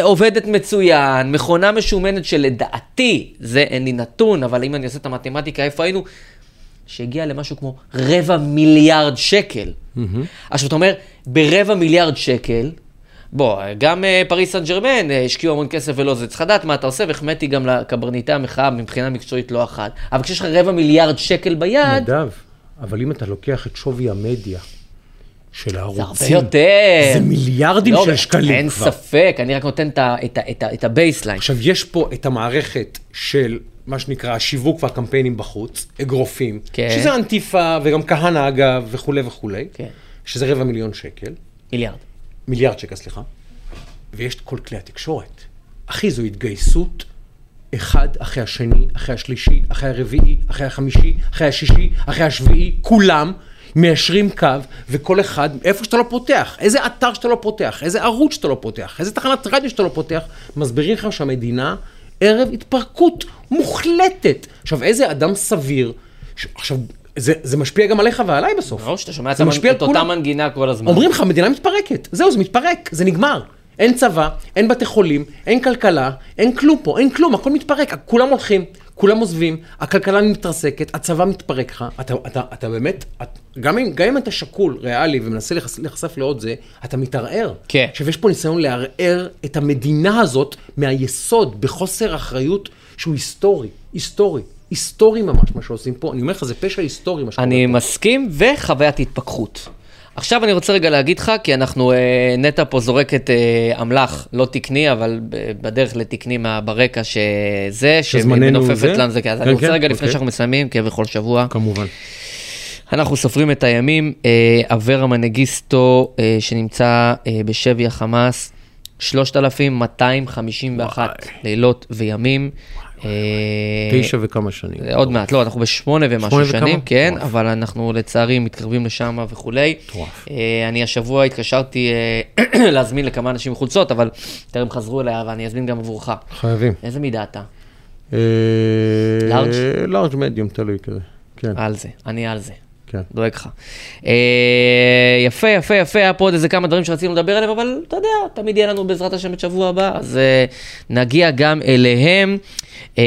עובדת מצוין, מכונה משומנת שלדעתי, זה אין לי נתון, אבל אם אני עושה את המתמטיקה, איפה היינו? שהגיע למשהו כמו רבע מיליארד שקל. עכשיו, אתה אומר, ברבע מיליארד שקל, בוא, גם uh, פריס סן ג'רמן uh, השקיעו המון כסף ולא זה, צריך לדעת מה אתה עושה, והחמאתי גם לקברניטי המחאה מבחינה מקצועית לא אחת. אבל כשיש לך רבע מיליארד שקל ביד, נדב, אבל אם אתה לוקח את שווי המדיה של זה הערוצים, הרבה יותר. זה מיליארדים לא, של שקלים אין כבר. ספק, אני רק נותן את ה baseline. עכשיו, יש פה את המערכת של מה שנקרא השיווק והקמפיינים בחוץ, אגרופים, כן. שזה אנטיפה וגם כהנא אגב וכולי וכולי, כן. שזה רבע מיליון שקל, מיליארד. מיליארד שקל, סליחה, ויש את כל כלי התקשורת. אחי, זו התגייסות אחד אחרי השני, אחרי השלישי, אחרי הרביעי, אחרי החמישי, אחרי השישי, אחרי השביעי, כולם מיישרים קו, וכל אחד, איפה שאתה לא פותח, איזה אתר שאתה לא פותח, איזה ערוץ שאתה לא פותח, איזה תחנת רדיו שאתה לא פותח, מסבירים לך שהמדינה ערב התפרקות מוחלטת. עכשיו, איזה אדם סביר, ש... עכשיו, זה, זה משפיע גם עליך ועליי בסוף. ברור שאתה שומע את המנ- את אותה. מנגינה כל הזמן. אומרים לך, המדינה מתפרקת. זהו, זה מתפרק, זה נגמר. אין צבא, אין בתי חולים, אין כלכלה, אין כלום פה, אין כלום, הכל מתפרק. כולם הולכים, כולם עוזבים, הכלכלה מתרסקת, הצבא מתפרק לך. אתה, אתה, אתה באמת, את, גם, אם, גם אם אתה שקול, ריאלי, ומנסה להיחשף, להיחשף לעוד זה, אתה מתערער. כן. עכשיו, יש פה ניסיון לערער את המדינה הזאת מהיסוד, בחוסר אחריות שהוא היסטורי, היסטורי, היסטורי ממש, מה שעושים פה. אני אומר לך, זה פשע היסטורי מה שקורה אני. מסכים, וחוויית התפכחות. עכשיו אני רוצה רגע להגיד לך, כי אנחנו, אה, נטע פה זורקת אה, אמל"ח, לא תקני, אבל בדרך לתקני ברקע שזה, שמנופפת? לנו זה, אז כן, אני רוצה כן, רגע לפני אוקיי. שאנחנו מסיימים, כבכל שבוע, כמובן. אנחנו סופרים את הימים, אה, אברה מנגיסטו, אה, שנמצא אה, בשבי החמאס, 3,251 לילות וימים. אה, תשע וכמה שנים. עוד מעט, לא, אנחנו בשמונה ומשהו? שנים, כן. אבל אנחנו לצערי מתקרבים לשם וכולי. מטורף. אה, אני השבוע התקשרתי אה, להזמין לכמה אנשים חולצות, אבל טרם חזרו אליה, ואני אזמין גם עבורך. חייבים. איזה מידה אתה? לארג'? לארג' מדיום, תלוי כזה. כן, על זה, אני על זה. כן. דואג לך. אה, יפה, יפה, יפה, היה פה עוד איזה כמה דברים שרצינו לדבר עליהם, אבל אתה יודע, תמיד יהיה לנו בעזרת השם את שבוע הבא, אז אה, נגיע גם אליהם. אה,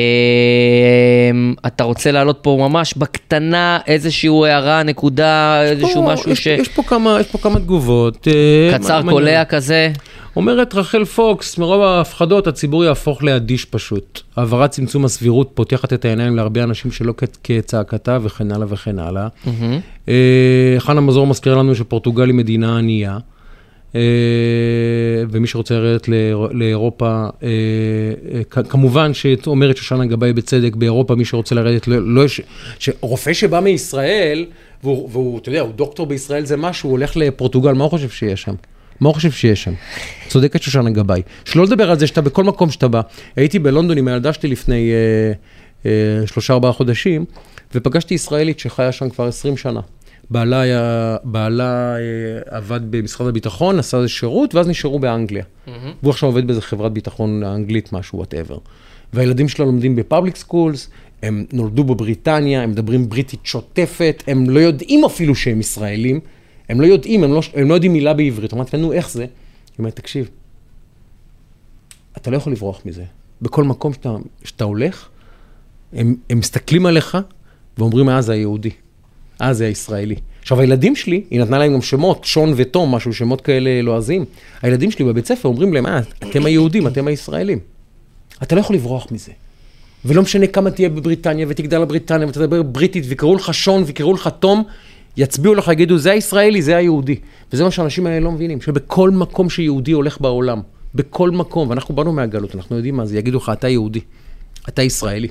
אתה רוצה להעלות פה ממש בקטנה איזושהי הערה, נקודה, איזשהו פה- משהו יש- ש... יש פה כמה, יש פה כמה תגובות. אה, קצר קולע. כזה. אומרת רחל פוקס, מרוב ההפחדות הציבור יהפוך לאדיש פשוט. העברת צמצום הסבירות פותחת את העיניים להרבה אנשים שלא כצעקתה וכן הלאה וכן הלאה. אה, חנה מזור מזכירה לנו שפורטוגל היא מדינה ענייה. אה, ומי שרוצה לרדת לאיר- לאירופה, אה, אה, כמובן שאומרת שושנה גבאי בצדק, באירופה מי שרוצה לרדת, לא, לא יש, שרופא שבא מישראל, והוא, והוא, אתה יודע, הוא דוקטור בישראל זה משהו, הוא הולך לפורטוגל, מה הוא חושב שיש שם? מה הוא חושב שיש שם? צודקת שושנה גבאי. שלא לדבר על זה שאתה בכל מקום שאתה בא. הייתי בלונדון עם הילדה שלי לפני אה, אה, שלושה ארבעה חודשים, ופגשתי ישראלית שחיה שם כבר 20 שנה. בעלה, היה, בעלה אה, עבד במשרד הביטחון, עשה איזה שירות, ואז נשארו באנגליה. והוא עכשיו עובד באיזה חברת ביטחון אנגלית, משהו, whatever. והילדים שלה לומדים ב public schools, הם נולדו בבריטניה, הם מדברים בריטית שוטפת, הם לא יודעים אפילו שהם ישראלים, הם לא יודעים, הם לא, הם לא יודעים מילה בעברית. אמרתי לה, נו, איך זה? היא אומרת, תקשיב, אתה לא יכול לברוח מזה. בכל מקום שאתה, שאתה הולך, הם, הם מסתכלים עליך ואומרים, אה, זה היהודי. אה, זה הישראלי. עכשיו, הילדים שלי, היא נתנה להם גם שמות, שון ותום, משהו, שמות כאלה לועזיים. הילדים שלי בבית ספר אומרים להם, אה, אתם היהודים, אתם הישראלים. אתה לא יכול לברוח מזה. ולא משנה כמה תהיה בבריטניה ותגדל בבריטניה ותדבר בריטית ויקראו לך שון ויקראו לך תום, יצביעו לך, יגידו, זה הישראלי, זה היהודי. וזה מה שהאנשים האלה לא מבינים, שבכל מקום שיהודי הולך בעולם, בכל מקום, ואנחנו באנו מהגלות, אנחנו יודעים מה זה, יגידו לך, אתה יהודי, אתה ישראלי.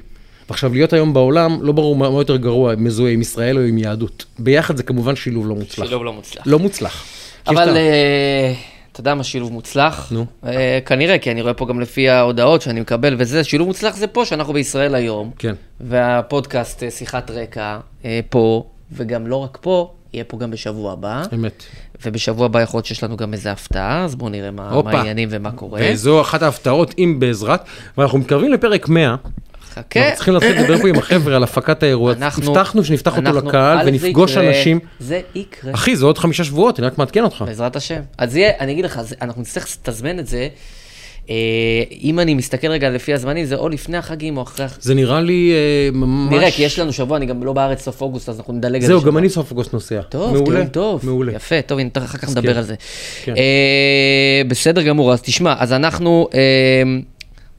ועכשיו, להיות היום בעולם, לא ברור מה יותר גרוע, מזוהה עם ישראל או עם יהדות. ביחד זה כמובן שילוב לא מוצלח. שילוב לא מוצלח. לא מוצלח. אבל אה, אתה יודע מה שילוב מוצלח? נו. אה, כנראה, כי אני רואה פה גם לפי ההודעות שאני מקבל וזה, שילוב מוצלח זה פה, שאנחנו בישראל היום. כן. והפודקאסט אה, שיחת רקע אה, פה, וגם לא רק פה, יהיה פה גם בשבוע הבא. אמת. ובשבוע הבא יכול להיות שיש לנו גם איזה הפתעה, אז בואו נראה מה. מה העניינים ומה קורה. וזו אחת ההפתעות, אם בעזרת, ואנחנו מתקרבים לפרק 100. חכה. אנחנו צריכים להתחיל לדבר פה עם החבר'ה על הפקת האירוע. אנחנו- הבטחנו שנפתח אותו אנחנו- לקהל א', זה ונפגוש יקרה, אנשים. זה יקרה. אחי, זה עוד חמישה שבועות, אני רק מעדכן אותך. בעזרת השם. אז יהיה, אני אגיד לך, אנחנו נצטרך לתזמן את זה. אה, אם אני מסתכל רגע לפי הזמנים, זה או לפני החגים או אחרי החגים. זה נראה לי אה, ממש... נראה, כי יש לנו שבוע, אני גם לא בארץ סוף אוגוסט, אז אנחנו נדלג על זה. זהו. גם אני סוף אוגוסט נוסע. טוב, מעולה. טיעון טוב. מעולה. יפה, טוב, אחר כך נדבר כן. על זה. כן. אה, בסדר גמור, אז תשמע, אז אנחנו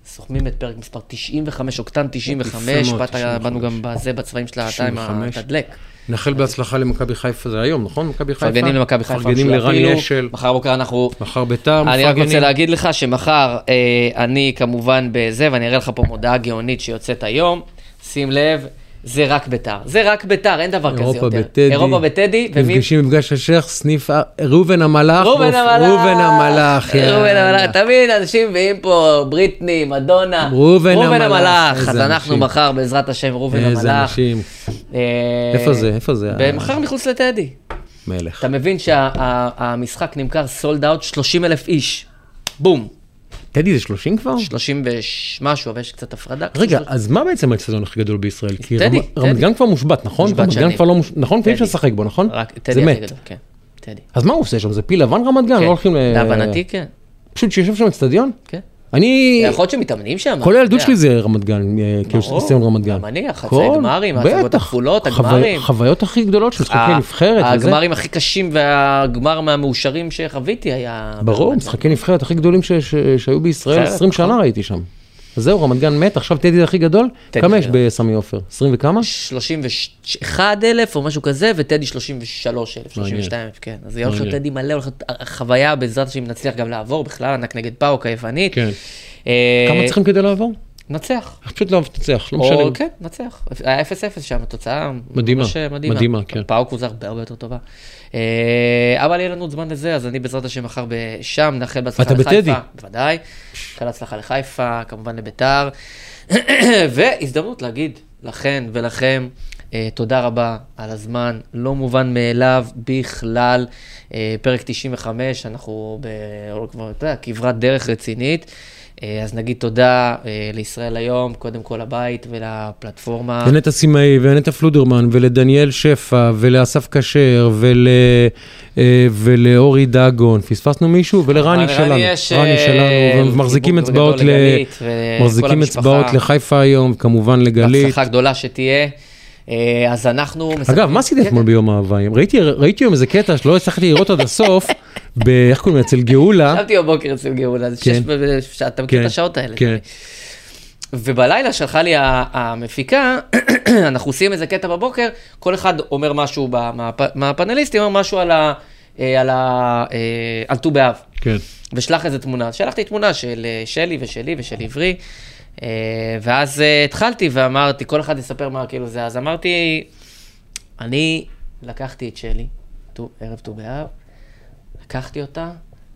סוכמים את פרק מספר 95, אוקטן 95, יפה מאוד, באת- 95. באנו גם בזה בצבעים של הטיים 95. התדלק. נאחל בהצלחה למכבי חיפה, זה היום, נכון? מכבי חיפה? מפרגנים למכבי חיפה. מפרגנים לרני. אשל, מחר בוקר אנחנו... מחר ביתר, אני רק רוצה מפרגנים. להגיד לך שמחר אה, אני כמובן בזה, ואני אראה לך פה מודעה גאונית שיוצאת היום. שים לב, זה רק ביתר. זה רק ביתר, אין דבר כזה יותר. בטדי. אירופה בטדי. נפגשים במפגש השייח, סניף ה- ראובן המלאך. ראובן המלאך. ראובן המלאך. ראובן. המלאך. תמיד אנשים מביאים פה בריטני, מדונה. ראובן המלאך, המלאך. איזה אז אנחנו. מחר, בעזרת השם, ראובן איזה המלאך. אנשים. אה, איפה זה? איפה זה? מחר מחוץ לטדי. מלך. אתה מבין שהמשחק נמכר סולד אאוט 30 אלף איש. בום. טדי זה 30 כבר? 30 ומשהו, אבל יש קצת הפרדה. רגע, אז מה בעצם האצטדיון הכי גדול בישראל? כי רמת-. גן כבר מושבת, נכון? רמת גן. כבר לא מושבת, נכון? ואי אפשר טדי. לשחק בו, נכון? זה מת. כן. אז מה הוא עושה שם? זה פיל לבן רמת גן? כן. לא הולכים ל... להבנתי, כן. פשוט שיושב שם אצטדיון? כן. אני... יכול להיות שמתאמנים שם. כל הילדות. שלי זה רמת גן, אה, כאילו. ניסיון רמת גן. גם אני, הגמרים, ההצגות בטח. הכפולות, הגמרים. חוויות הכי גדולות של משחקי ה- נבחרת וזה. הגמרים הכי קשים והגמר מהמאושרים שחוויתי היה... ברור. משחקי נבחרת הכי גדולים שהיו בישראל, אחרת, 20 שנה נכון. ראיתי שם. זהו, רמת גן מת, עכשיו טדי הכי גדול? כמה יש גדול. בסמי עופר? 20 וכמה? 31 אלף או משהו כזה, וטדי 33 אלף, 32 אלף, כן. אז יהיה מעניין. טדי מלא, הולך להיות חוויה, בעזרת השם נצליח גם לעבור, בכלל ענק נגד פאוק היוונית. כן. אה, כמה צריכים כדי לעבור? נצח. פשוט לא תנצח, לא משנה. כן, נצח. היה 0-0 שם, תוצאה מדהימה, ממש מדהימה. מדהימה, כן. פאוק הוא הרבה הרבה יותר טובה. אה, אבל יהיה לנו עוד זמן לזה, אז אני בעזרת השם מחר שם, נאחל בהצלחה אתה לחיפה. בטדי. בוודאי. נאחל הצלחה לחיפה, כמובן לביתר. והזדמנות להגיד לכן ולכם, אה, תודה רבה על הזמן, לא מובן מאליו בכלל. אה, פרק 95, אנחנו ב... כבר, אתה יודע, כברת דרך רצינית. אה, אז נגיד תודה אה, לישראל היום, קודם כל לבית ולפלטפורמה. ונטע סימאי, ונטע פלודרמן, ולדניאל שפע, ולאסף כשר, ול, אה, ולאורי דגון. פספסנו מישהו? ולרני לרני שלנו. יש, רני שלנו, ומחזיקים אצבעות, ל... מחזיקים. אצבעות לחיפה היום, כמובן לגלית. בהצלחה גדולה שתהיה. אז אנחנו... אגב, מה עשית אתמול ביום האהבה? ראיתי, ראיתי היום איזה קטע שלא הצלחתי לראות עד הסוף. איך קוראים? אצל גאולה. ישבתי בבוקר אצל גאולה, זה כן. שש אתה מכיר כן, את השעות האלה. כן. ובלילה שלחה לי המפיקה, אנחנו עושים איזה קטע בבוקר, כל אחד אומר משהו, מהפאנליסטים אומר משהו על ה... אה, על ה... אה, על ט"ו באב. כן. ושלח איזה תמונה. שלחתי תמונה של אה, שלי ושלי ושל עברי, ואז התחלתי ואמרתי, כל אחד יספר מה כאילו זה. אז אמרתי, אני לקחתי את שלי, ט"ו- ערב ט"ו באב, לקחתי אותה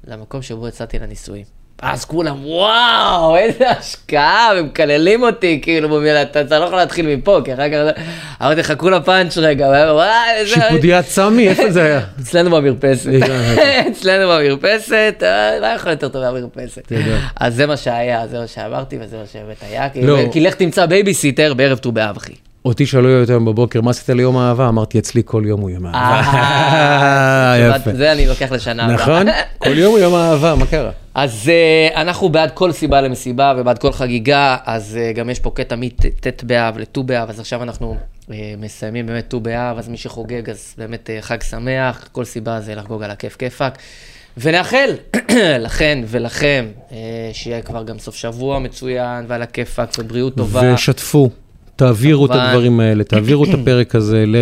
למקום שבו הצעתי לה נישואים. אז כולם, וואו, איזה השקעה, ומקללים אותי, כאילו, במילה, אתה אתה לא יכול להתחיל מפה, כי אחר כך, אמרתי לך, כולה פאנץ' רגע, וואי, איזה... שיפודיית סמי, איפה זה היה? אצלנו במרפסת. אצלנו במרפסת, אה, מה יכול יותר טוב מהמרפסת? אז זה מה שהיה, זה מה שאמרתי וזה מה שבאמת היה. כי- לא. כי לך תמצא בייביסיטר בערב ט"ו באב, אחי. אותי שאלו יותר בבוקר, מה עשית ליום האהבה? אמרתי, אצלי כל יום הוא יום האהבה. אה, יפה. זה אני לוקח לשנה הבאה. נכון? כל יום הוא יום האהבה, מה קרה? אז אנחנו בעד כל סיבה למסיבה ובעד כל חגיגה, אז גם יש פה קטע מט' באב לט"ו באב, אז עכשיו אנחנו מסיימים באמת ט"ו באב, אז מי שחוגג, אז באמת חג שמח, כל סיבה זה לחגוג על הכיף כיפאק. ונאחל לכן ולכם שיהיה כבר גם סוף שבוע מצוין ועל הכיפאק ובריאות טובה. ושתפו, תעבירו את. הדברים האלה, תעבירו את הפרק הזה ל-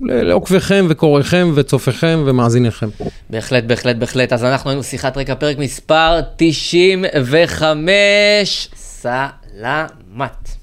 לעוקביכם וקוראיכם וצופיכם ומאזיניכם. בהחלט, בהחלט, בהחלט. אז אנחנו היינו שיחת רקע, פרק מספר 95. סלמת.